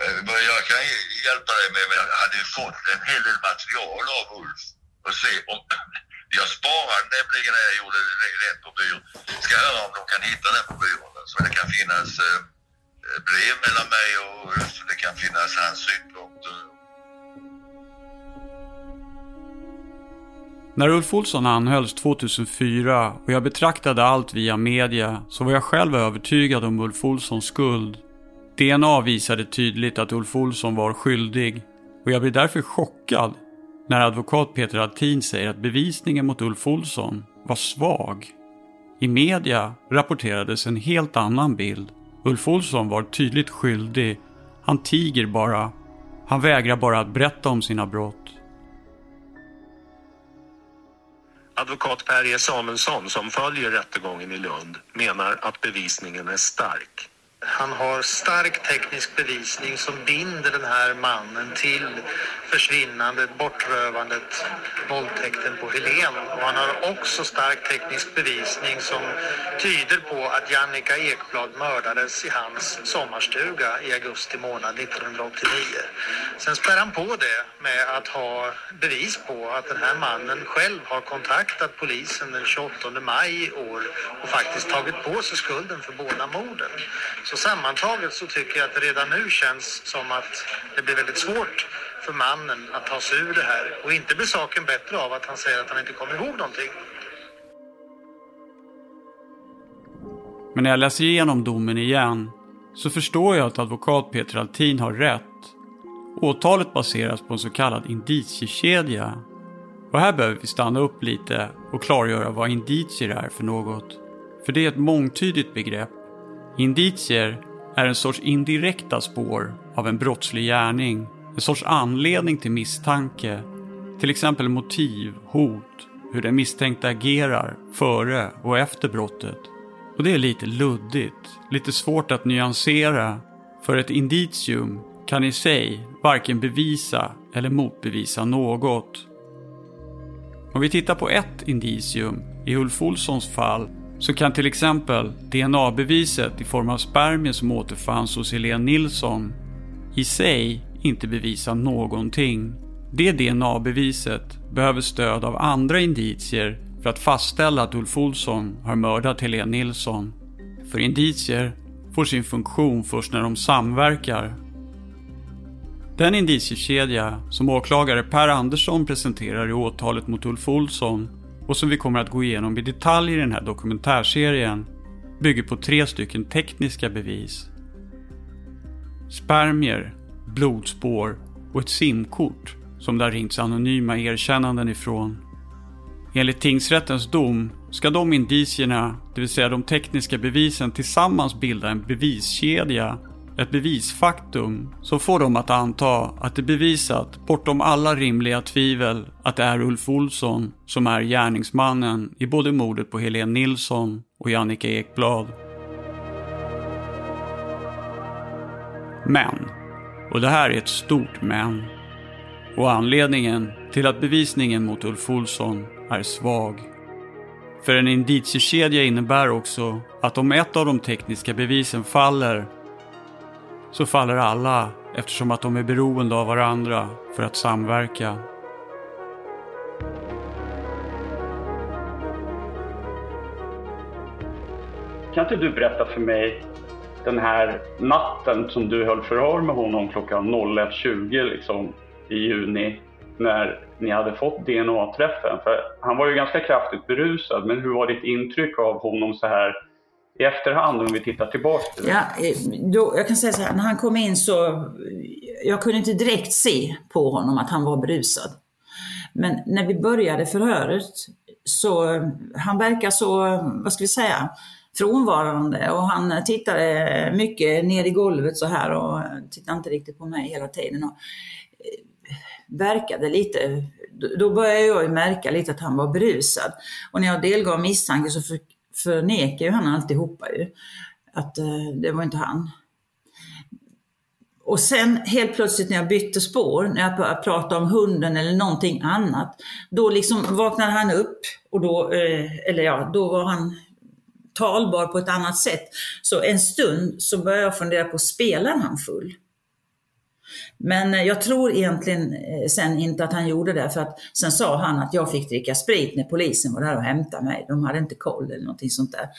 Eh, vad jag kan hjälpa dig med, men jag hade ju fått en hel del material av Ulf och se om... Jag sparade nämligen när jag gjorde det rätt på byrån. Ska höra om de kan hitta den på byrån. Så det kan finnas eh, eh, brev mellan mig och Ulf. Det kan finnas hans synpunkter. När Ulf Olsson anhölls 2004 och jag betraktade allt via media så var jag själv övertygad om Ulf Olssons skuld. DNA visade tydligt att Ulf Olsson var skyldig och jag blir därför chockad när advokat Peter Altin säger att bevisningen mot Ulf Olsson var svag. I media rapporterades en helt annan bild. Ulf Olsson var tydligt skyldig. Han tiger bara. Han vägrar bara att berätta om sina brott. Advokat Per E Samuelsson som följer rättegången i Lund menar att bevisningen är stark. Han har stark teknisk bevisning som binder den här mannen till försvinnandet, bortrövandet, våldtäkten på Helen. Och han har också stark teknisk bevisning som tyder på att Jannica Ekblad mördades i hans sommarstuga i augusti månad 1989. Sen spär han på det med att ha bevis på att den här mannen själv har kontaktat polisen den 28 maj i år och faktiskt tagit på sig skulden för båda morden. Så sammantaget så tycker jag att det redan nu känns som att det blir väldigt svårt för mannen att ta sig ur det här. Och inte blir saken bättre av att han säger att han inte kommer ihåg någonting. Men när jag läser igenom domen igen så förstår jag att advokat Peter Altin har rätt. Åtalet baseras på en så kallad indiciekedja. Och här behöver vi stanna upp lite och klargöra vad indicier är för något. För det är ett mångtydigt begrepp. Indicier är en sorts indirekta spår av en brottslig gärning. En sorts anledning till misstanke. Till exempel motiv, hot, hur den misstänkte agerar före och efter brottet. Och det är lite luddigt, lite svårt att nyansera. För ett indicium kan i sig varken bevisa eller motbevisa något. Om vi tittar på ett indicium i Ulf Olssons fall så kan till exempel DNA-beviset i form av spermier som återfanns hos Helene Nilsson i sig inte bevisa någonting. Det DNA-beviset behöver stöd av andra indicier för att fastställa att Ulf Olsson har mördat Helene Nilsson. För indicier får sin funktion först när de samverkar. Den indiciekedja som åklagare Per Andersson presenterar i åtalet mot Ulf Olsson och som vi kommer att gå igenom i detalj i den här dokumentärserien bygger på tre stycken tekniska bevis. Spermier, blodspår och ett simkort som det har ringts anonyma erkännanden ifrån. Enligt tingsrättens dom ska de indicierna, det vill säga de tekniska bevisen tillsammans bilda en beviskedja, ett bevisfaktum som får dem att anta att det är bevisat bortom alla rimliga tvivel att det är Ulf Olsson som är gärningsmannen i både mordet på Helene Nilsson och Jannica Ekblad. Men, och det här är ett stort men, och anledningen till att bevisningen mot Ulf Olsson är svag. För en indiciekedja innebär också att om ett av de tekniska bevisen faller så faller alla eftersom att de är beroende av varandra för att samverka. Kan inte du berätta för mig den här natten som du höll förhör med honom klockan 01.20 liksom, i juni när ni hade fått DNA-träffen? För han var ju ganska kraftigt berusad, men hur var ditt intryck av honom så här i efterhand om vi tittar tillbaka? Ja, eh, då, jag kan säga så här, när han kom in så, jag kunde inte direkt se på honom att han var berusad. Men när vi började förhöret så, han verkar så, vad ska vi säga, frånvarande och han tittade mycket ner i golvet så här och tittade inte riktigt på mig hela tiden. Och eh, verkade lite, då började jag ju märka lite att han var berusad. Och när jag delgav misstanke så förnekar ju han alltihopa ju. Att eh, det var inte han. Och sen helt plötsligt när jag bytte spår, när jag började prata om hunden eller någonting annat, då liksom vaknade han upp och då, eh, eller ja, då var han talbar på ett annat sätt. Så en stund så började jag fundera på, spelar han full? Men eh, jag tror egentligen eh, sen inte att han gjorde det för att sen sa han att jag fick dricka sprit när polisen var där och hämtade mig. De hade inte koll eller någonting sånt där,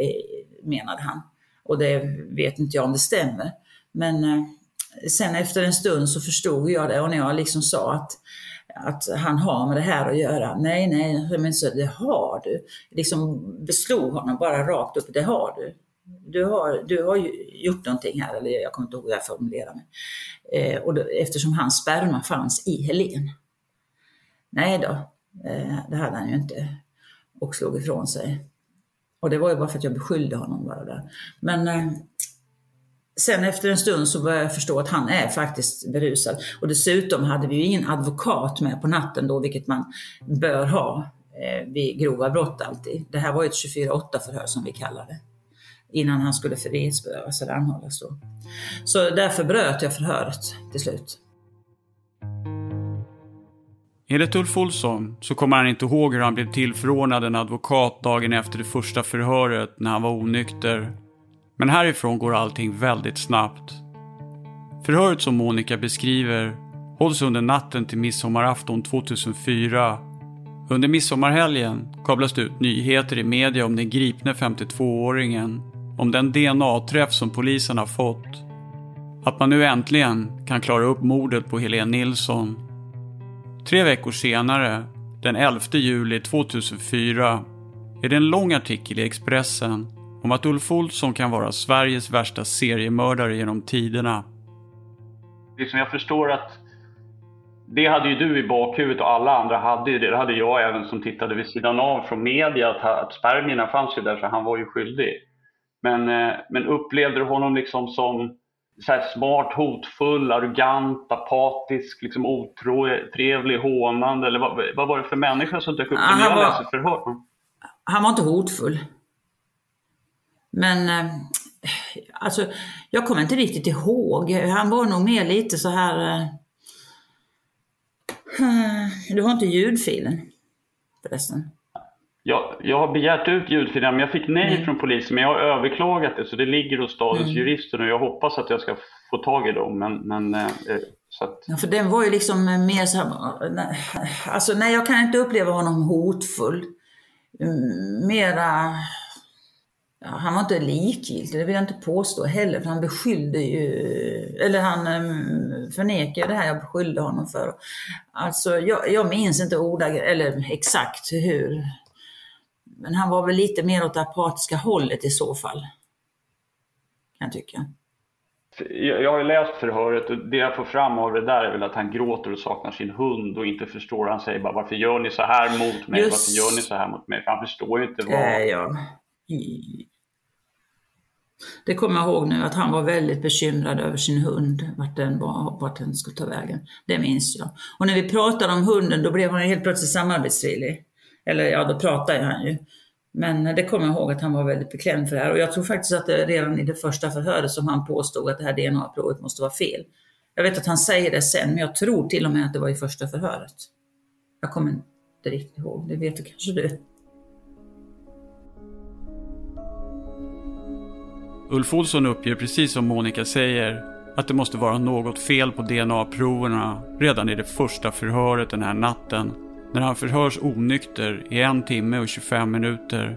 eh, menade han. Och det vet inte jag om det stämmer. Men sen efter en stund så förstod jag det och när jag liksom sa att att han har med det här att göra. Nej, nej, men så, det har du. Liksom beslog honom bara rakt upp, det har du du har, du har gjort någonting här, eller jag kommer inte ihåg hur jag formulerade mig. Eh, och då, eftersom hans sperma fanns i Helen. Nej då, eh, det hade han ju inte. Och slog ifrån sig. Och det var ju bara för att jag beskyllde honom bara där. Men eh, sen efter en stund så började jag förstå att han är faktiskt berusad. Och dessutom hade vi ju ingen advokat med på natten då, vilket man bör ha eh, vid grova brott alltid. Det här var ju ett 24-8 förhör som vi kallar det innan han skulle frihetsberövas eller anhållas då. Så därför bröt jag förhöret till slut. Enligt Ulf Olsson så kommer han inte ihåg hur han blev tillförordnad en advokat dagen efter det första förhöret när han var onykter. Men härifrån går allting väldigt snabbt. Förhöret som Monica beskriver hålls under natten till midsommarafton 2004. Under midsommarhelgen kablas det ut nyheter i media om den gripne 52-åringen om den DNA-träff som polisen har fått. Att man nu äntligen kan klara upp mordet på Helene Nilsson. Tre veckor senare, den 11 juli 2004, är det en lång artikel i Expressen om att Ulf Olsson kan vara Sveriges värsta seriemördare genom tiderna. Liksom jag förstår att det hade ju du i bakhuvudet och alla andra hade ju det. Det hade jag även som tittade vid sidan av från media att, att spermierna fanns ju där så han var ju skyldig. Men, eh, men upplevde du honom liksom som så smart, hotfull, arrogant, apatisk, liksom otrevlig, hånande? Eller vad, vad var det för människa som dök upp när jag läste förhör? Han var inte hotfull. Men eh, alltså, jag kommer inte riktigt ihåg. Han var nog mer lite så här... Eh, Du har inte ljudfilen förresten? Jag, jag har begärt ut ljudfilen men jag fick nej mm. från polisen men jag har överklagat det så det ligger hos stadens mm. jurister och jag hoppas att jag ska få tag i dem. Men, men, eh, så att... ja, för den var ju liksom mer så alltså nej jag kan inte uppleva honom hotfull. Mm, mera Ja, han var inte likgiltig, det vill jag inte påstå heller, för han beskyllde ju, eller han förnekade det här jag beskyllde honom för. Alltså, jag, jag minns inte ordagrant, eller exakt hur, men han var väl lite mer åt det apatiska hållet i så fall. Kan jag tycka. Jag har ju läst förhöret och det jag får fram av det där är väl att han gråter och saknar sin hund och inte förstår. Han säger bara varför gör ni så här mot mig? Just... Varför gör ni så här mot mig? För han förstår ju inte vad... Äh, ja. Det kommer jag ihåg nu att han var väldigt bekymrad över sin hund, vart den, var, vart den skulle ta vägen. Det minns jag. Och när vi pratade om hunden då blev han helt plötsligt samarbetsvillig. Eller ja, då pratade han ju. Men det kommer jag ihåg att han var väldigt beklämd för det här. Och jag tror faktiskt att det redan i det första förhöret som han påstod att det här DNA-provet måste vara fel. Jag vet att han säger det sen, men jag tror till och med att det var i första förhöret. Jag kommer inte riktigt ihåg, det vet du kanske du. Ulf Olsson uppger precis som Monica säger att det måste vara något fel på DNA-proverna redan i det första förhöret den här natten när han förhörs onykter i en timme och 25 minuter.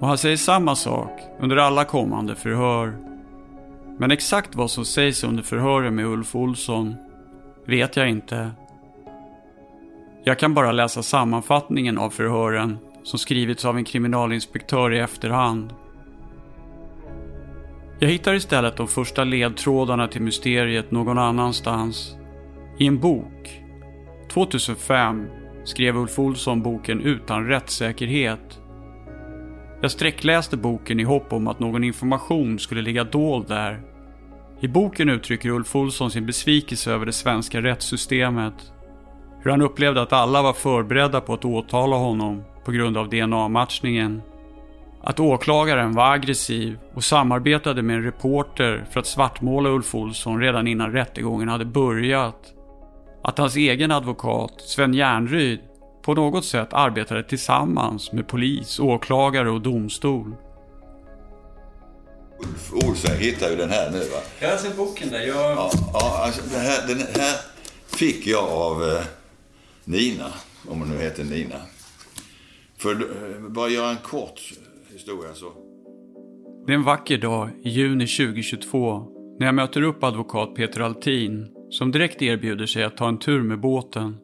Och han säger samma sak under alla kommande förhör. Men exakt vad som sägs under förhören med Ulf Olsson vet jag inte. Jag kan bara läsa sammanfattningen av förhören som skrivits av en kriminalinspektör i efterhand. Jag hittar istället de första ledtrådarna till mysteriet någon annanstans. I en bok 2005 skrev Ulf Olsson boken Utan rättssäkerhet. Jag sträckläste boken i hopp om att någon information skulle ligga dold där. I boken uttrycker Ulf Olsson sin besvikelse över det svenska rättssystemet. Hur han upplevde att alla var förberedda på att åtala honom på grund av DNA-matchningen. Att åklagaren var aggressiv och samarbetade med en reporter för att svartmåla Ulf Olsson redan innan rättegången hade börjat att hans egen advokat Sven Järnryd på något sätt arbetade tillsammans med polis, åklagare och domstol. Ulf Olsson hittar ju den här nu va? Jag har sett boken där. Jag... Ja, ja alltså den, här, den här fick jag av eh, Nina, om hon nu heter Nina. För eh, bara göra en kort historia så. Det är en vacker dag i juni 2022 när jag möter upp advokat Peter Altin som direkt erbjuder sig att ta en tur med båten.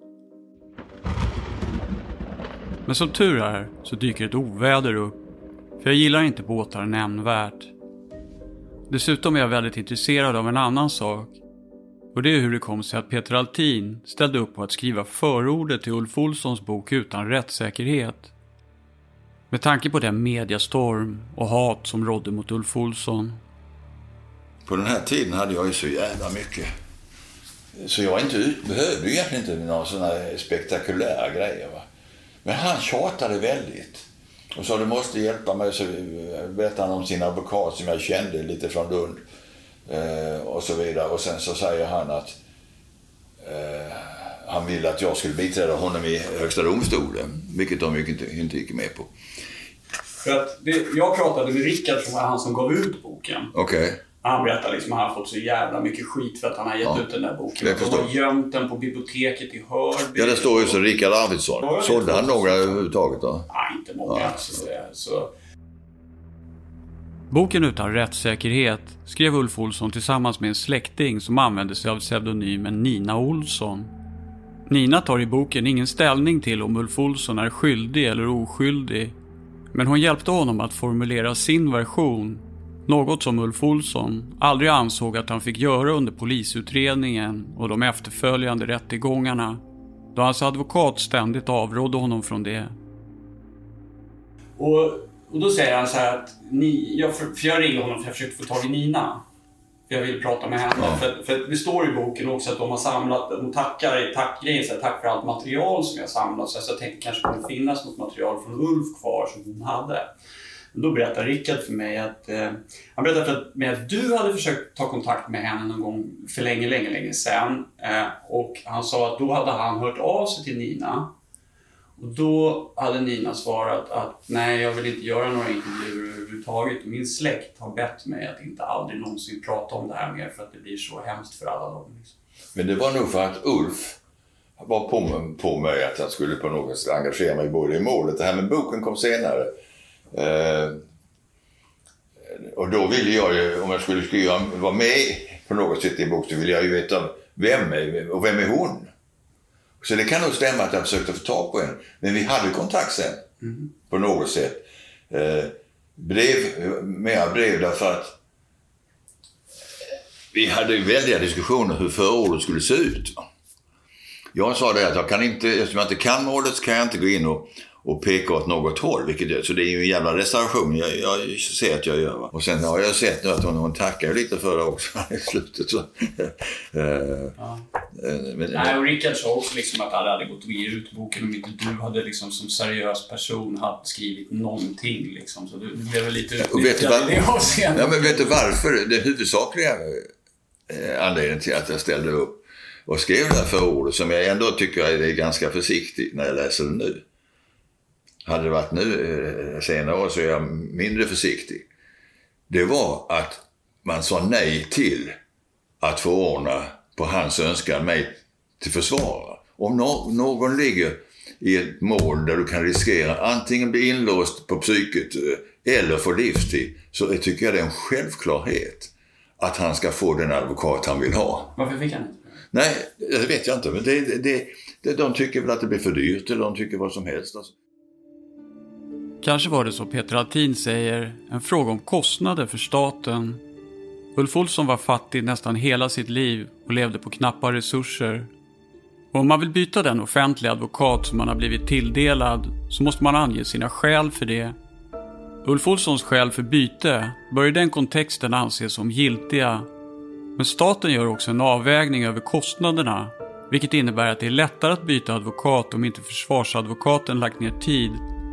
Men som tur är så dyker ett oväder upp, för jag gillar inte båtar nämnvärt. Dessutom är jag väldigt intresserad av en annan sak. Och det är hur det kom sig att Peter Altin ställde upp på att skriva förordet till Ulf Olssons bok Utan rättssäkerhet. Med tanke på den mediastorm och hat som rådde mot Ulf Olsson. På den här tiden hade jag ju så jävla mycket så jag inte ut, behövde egentligen inte några sådana spektakulära grejer. Va? Men han tjatade väldigt. Och sa du måste hjälpa mig. Så berättade han om sin advokat som jag kände lite från Lund. Eh, och så vidare. Och sen så säger han att eh, han ville att jag skulle biträda honom i Högsta domstolen. Vilket de inte, inte gick med på. För att det, jag pratade med Rickard som var han som gav ut boken. Okej. Okay. Han berättar liksom att han har fått så jävla mycket skit för att han har gett ja, ut den där boken. De har gömt den på biblioteket i Hörby. Ja, det står ju så Rickard Arvidsson. Sålde han några överhuvudtaget då? Nej, inte många. Ja. Alltså, så. Boken Utan rättssäkerhet skrev Ulf Olsson tillsammans med en släkting som använde sig av pseudonymen Nina Olsson. Nina tar i boken ingen ställning till om Ulf Olsson är skyldig eller oskyldig. Men hon hjälpte honom att formulera sin version något som Ulf Olsson aldrig ansåg att han fick göra under polisutredningen och de efterföljande rättegångarna, då hans advokat ständigt avrådde honom från det. Och, och då säger han så här att, ni, jag, för, för jag ringer honom för jag försökte få tag i Nina. För jag vill prata med henne. Ja. För, för det står i boken också att de har samlat, de tackar i tackgrejen, så här, tack för allt material som jag samlat. Så jag tänkte kanske det kommer finnas något material från Ulf kvar som hon hade. Då berättade Rickard för mig att, eh, han berättade för mig att du hade försökt ta kontakt med henne någon gång för länge, länge, länge sedan. Eh, och han sa att då hade han hört av sig till Nina. Och då hade Nina svarat att nej, jag vill inte göra några intervjuer överhuvudtaget. Min släkt har bett mig att inte aldrig någonsin prata om det här mer för att det blir så hemskt för alla dem. Liksom. Men det var nog för att Ulf var på, på mig att jag skulle på något sätt engagera mig både i målet. Det här med boken kom senare. Eh, och då ville jag ju, om jag skulle skriva, vara med på något sätt i en bok så ville jag ju veta vem är och vem är hon? Så det kan nog stämma att jag försökte få tag på en. Men vi hade kontakt sen. Mm. På något sätt. Eh, brev, mera brev därför att vi hade ju väldiga diskussioner hur förordet skulle se ut. Jag sa det att jag kan inte, eftersom jag inte kan målet så kan jag inte gå in och, och peka åt något håll. Vilket jag, så det är ju en jävla reservation jag, jag ser att jag gör. Va? Och sen har jag sett nu att hon, hon tackar lite för det också i slutet. Så. Eh, Ja. eh, men, Nej, och Rickard sa också liksom att det hade gått att ge ut boken om inte du hade liksom som seriös person hade skrivit någonting. Liksom. Så du, du blev lite Och vet du, utnyttjad var... i det avseendet. ja, men vet du varför? Det huvudsakliga eh, anledningen till att jag ställde upp och skrev det här förordet som jag ändå tycker är ganska försiktigt när jag läser det nu. Hade det varit nu eh, senare år så är jag mindre försiktig. Det var att man sa nej till att förordna på hans önskan mig till försvarare. Om no någon ligger i ett mål där du kan riskera antingen bli inlåst på psyket eh, eller få livstid så tycker jag det är en självklarhet att han ska få den advokat han vill ha. Varför fick han inte? Nej, det vet jag inte. Men det, det, det, de tycker väl att det blir för dyrt eller de tycker vad som helst. Kanske var det så Peter Altin säger, en fråga om kostnader för staten. Ulf Olsson var fattig nästan hela sitt liv och levde på knappa resurser. Och om man vill byta den offentliga advokat som man har blivit tilldelad så måste man ange sina skäl för det. Ulf Olssons skäl för byte bör i den kontexten anses som giltiga. Men staten gör också en avvägning över kostnaderna, vilket innebär att det är lättare att byta advokat om inte försvarsadvokaten lagt ner tid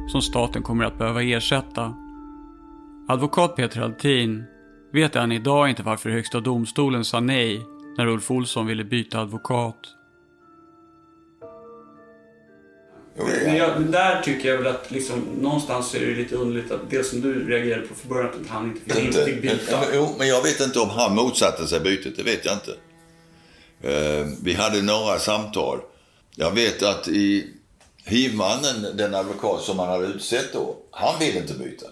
som staten kommer att behöva ersätta. Advokat Peter Altin vet än idag inte varför Högsta domstolen sa nej när Ulf Olsson ville byta advokat. Men, jag, men där tycker jag väl att liksom, någonstans är det lite underligt att det som du reagerade på för början, att han inte fick, inte fick byta. Jo, men jag vet inte om han motsatte sig bytet. Det vet jag inte. Eh, vi hade några samtal. Jag vet att i hivmannen, den advokat som man hade utsett då, han ville inte byta.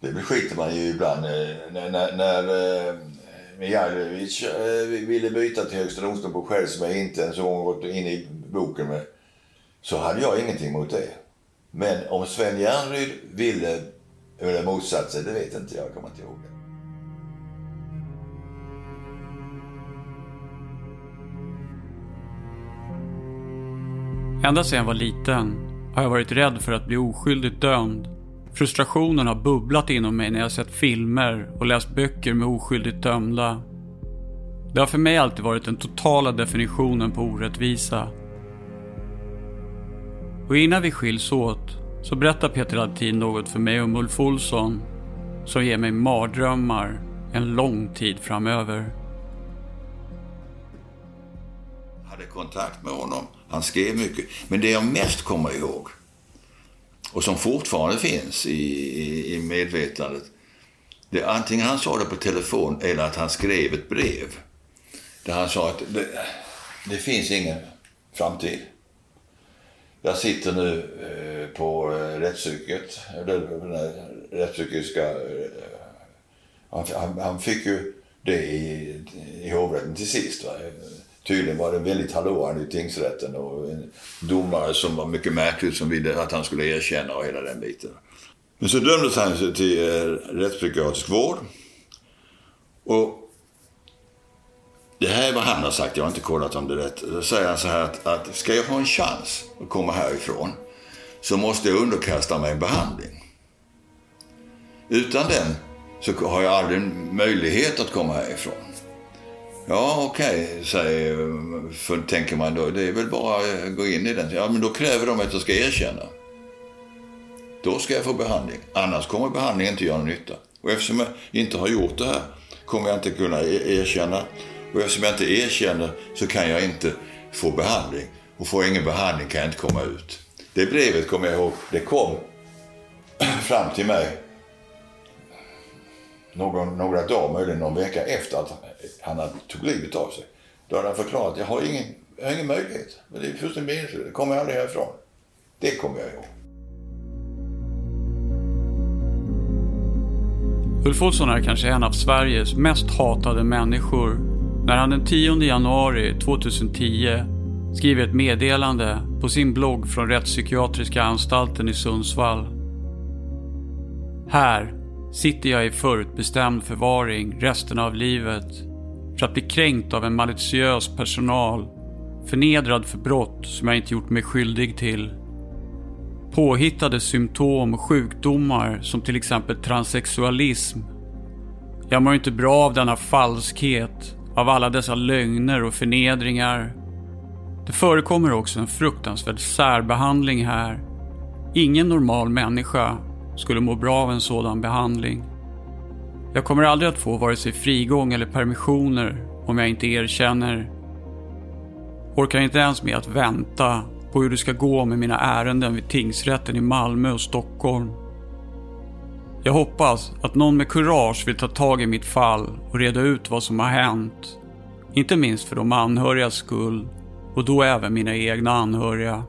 Det skiter man ju ibland. Eh, när, när, när eh, Mijailovic eh, ville byta till Högsta domstolen på skäl som jag inte ens en gång gått in i boken med, så hade jag ingenting mot det. Men om Sven Järnryd ville eller motsatt sig, det vet inte jag. Jag kommer inte ihåg det. Ända sedan jag var liten har jag varit rädd för att bli oskyldigt dömd. Frustrationen har bubblat inom mig när jag sett filmer och läst böcker med oskyldigt dömda. Det har för mig alltid varit den totala definitionen på orättvisa. Och innan vi skiljs åt så berättar Peter Altin något för mig om Ulf Olsson som ger mig mardrömmar en lång tid framöver. Jag hade kontakt med honom. Han skrev mycket. Men det jag mest kommer ihåg och som fortfarande finns i, i, i medvetandet. Det är antingen han sa det på telefon eller att han skrev ett brev. Där han sa att det, det finns ingen framtid. Jag sitter nu eh, på eh, rättspsyket, den rättspsykiska... Eh, han, han, han fick ju det i, i hovrätten till sist. Va? Tydligen var det väldigt hallåande i tingsrätten och en domare som var mycket märklig som ville att han skulle erkänna och hela den biten. Men så dömdes han till eh, rättspsykiatrisk vård. Och det här är vad han har sagt, jag har inte kollat om det är rätt. Då säger han så här att, att ska jag ha en chans att komma härifrån så måste jag underkasta mig en behandling. Utan den så har jag aldrig en möjlighet att komma härifrån. Ja, okej, okay, säger, för, tänker man då. Det är väl bara att gå in i den. Ja, men då kräver de att jag ska erkänna. då ska jag få behandling. Annars kommer behandlingen inte göra någon nytta. Och eftersom jag inte har gjort det här kommer jag inte kunna e-, erkänna. Och eftersom jag inte erkänner så kan jag inte få behandling. Och får jag ingen behandling kan jag inte komma ut. Det brevet kommer jag ihåg, det kom fram till mig någon, några dagar, möjligen någon vecka efter att han hade tog livet av sig. Då hade han förklarat att jag har ingen, jag har ingen möjlighet. Men det är fullständigt meningslöst. Det kommer jag aldrig härifrån. Det kommer jag ihåg. Ulf Olsson är kanske en av Sveriges mest hatade människor när han den 10 januari 2010 skriver ett meddelande på sin blogg från Rättspsykiatriska anstalten i Sundsvall. Här sitter jag i förutbestämd förvaring resten av livet för att bli kränkt av en maliciös personal, förnedrad för brott som jag inte gjort mig skyldig till. Påhittade symptom och sjukdomar som till exempel transsexualism. Jag mår inte bra av denna falskhet, av alla dessa lögner och förnedringar. Det förekommer också en fruktansvärd särbehandling här. Ingen normal människa skulle må bra av en sådan behandling. Jag kommer aldrig att få vare sig frigång eller permissioner om jag inte erkänner. Orkar inte ens med att vänta på hur det ska gå med mina ärenden vid tingsrätten i Malmö och Stockholm. Jag hoppas att någon med kurage vill ta tag i mitt fall och reda ut vad som har hänt. Inte minst för de anhörigas skull och då även mina egna anhöriga.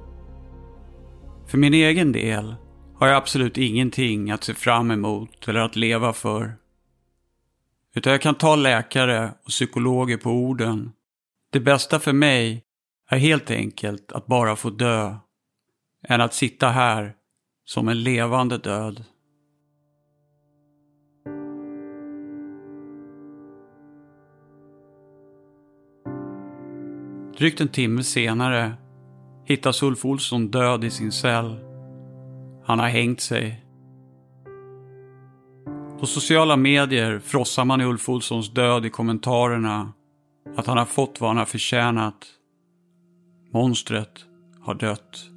För min egen del har jag absolut ingenting att se fram emot eller att leva för. Utan jag kan ta läkare och psykologer på orden. Det bästa för mig är helt enkelt att bara få dö. Än att sitta här som en levande död. Drygt en timme senare hittas Ulf Olsson död i sin cell. Han har hängt sig. På sociala medier frossar man i Ulf Olssons död i kommentarerna att han har fått vad han har förtjänat. Monstret har dött.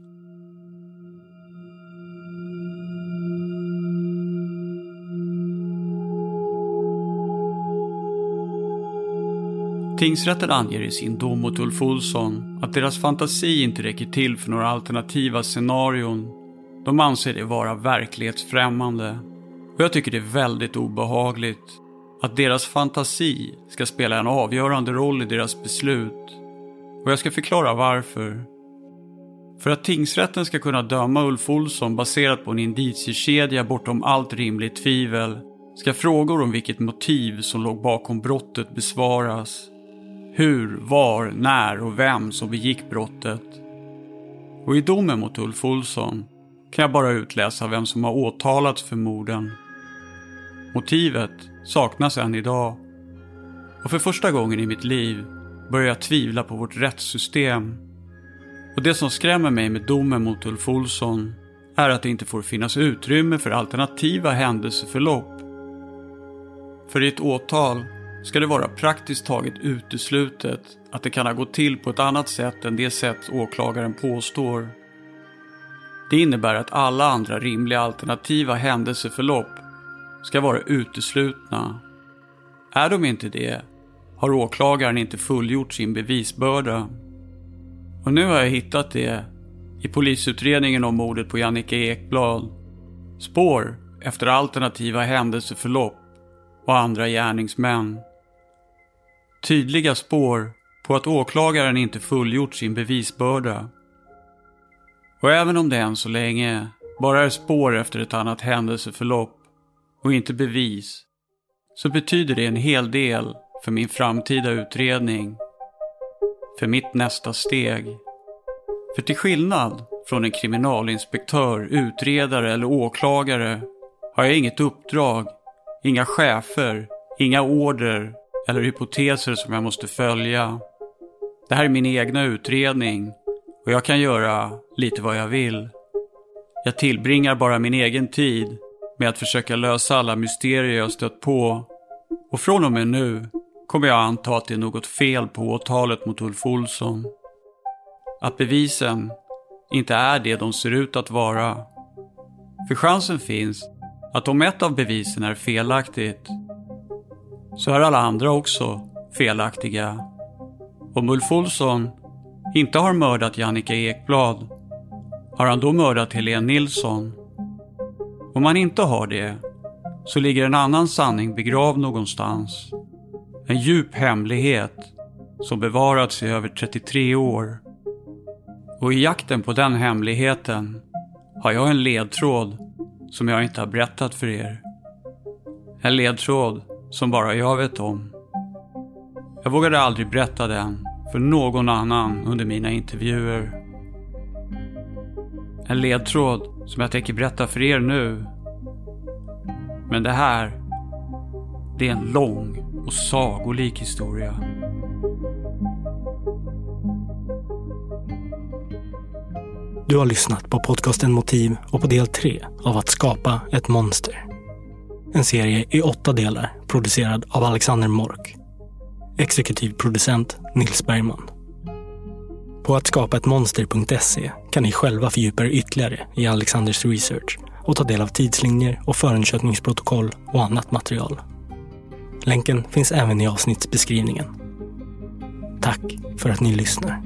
Tingsrätten anger i sin dom mot Ulf Olsson att deras fantasi inte räcker till för några alternativa scenarion. De anser det vara verklighetsfrämmande. Och jag tycker det är väldigt obehagligt att deras fantasi ska spela en avgörande roll i deras beslut. Och jag ska förklara varför. För att tingsrätten ska kunna döma Ulf Olsson baserat på en indiciekedja bortom allt rimligt tvivel ska frågor om vilket motiv som låg bakom brottet besvaras. Hur, var, när och vem som begick brottet. Och i domen mot Ulf Olsson kan jag bara utläsa vem som har åtalats för morden. Motivet saknas än idag. Och för första gången i mitt liv börjar jag tvivla på vårt rättssystem. Och det som skrämmer mig med domen mot Ulf Olsson är att det inte får finnas utrymme för alternativa händelseförlopp. För i ett åtal ska det vara praktiskt taget uteslutet att det kan ha gått till på ett annat sätt än det sätt åklagaren påstår. Det innebär att alla andra rimliga alternativa händelseförlopp ska vara uteslutna. Är de inte det har åklagaren inte fullgjort sin bevisbörda. Och nu har jag hittat det i polisutredningen om mordet på Jannike Ekblad. Spår efter alternativa händelseförlopp och andra gärningsmän. Tydliga spår på att åklagaren inte fullgjort sin bevisbörda. Och även om det än så länge bara är spår efter ett annat händelseförlopp och inte bevis, så betyder det en hel del för min framtida utredning. För mitt nästa steg. För till skillnad från en kriminalinspektör, utredare eller åklagare har jag inget uppdrag, inga chefer, inga order eller hypoteser som jag måste följa. Det här är min egna utredning och jag kan göra lite vad jag vill. Jag tillbringar bara min egen tid med att försöka lösa alla mysterier jag stött på. Och från och med nu kommer jag anta att det är något fel på åtalet mot Ulf Olsson. Att bevisen inte är det de ser ut att vara. För chansen finns att om ett av bevisen är felaktigt så är alla andra också felaktiga. Om Ulf Olsson inte har mördat Jannica Ekblad, har han då mördat Helene Nilsson? Om han inte har det, så ligger en annan sanning begravd någonstans. En djup hemlighet som bevarats i över 33 år. Och i jakten på den hemligheten har jag en ledtråd som jag inte har berättat för er. En ledtråd som bara jag vet om. Jag vågade aldrig berätta den för någon annan under mina intervjuer. En ledtråd som jag tänker berätta för er nu. Men det här, det är en lång och sagolik historia. Du har lyssnat på podcasten Motiv och på del 3 av Att skapa ett monster. En serie i åtta delar producerad av Alexander Mork. Exekutiv producent Nils Bergman. På att skapa ett monster.se kan ni själva fördjupa er ytterligare i Alexanders research och ta del av tidslinjer och förundersökningsprotokoll och annat material. Länken finns även i avsnittsbeskrivningen. Tack för att ni lyssnar.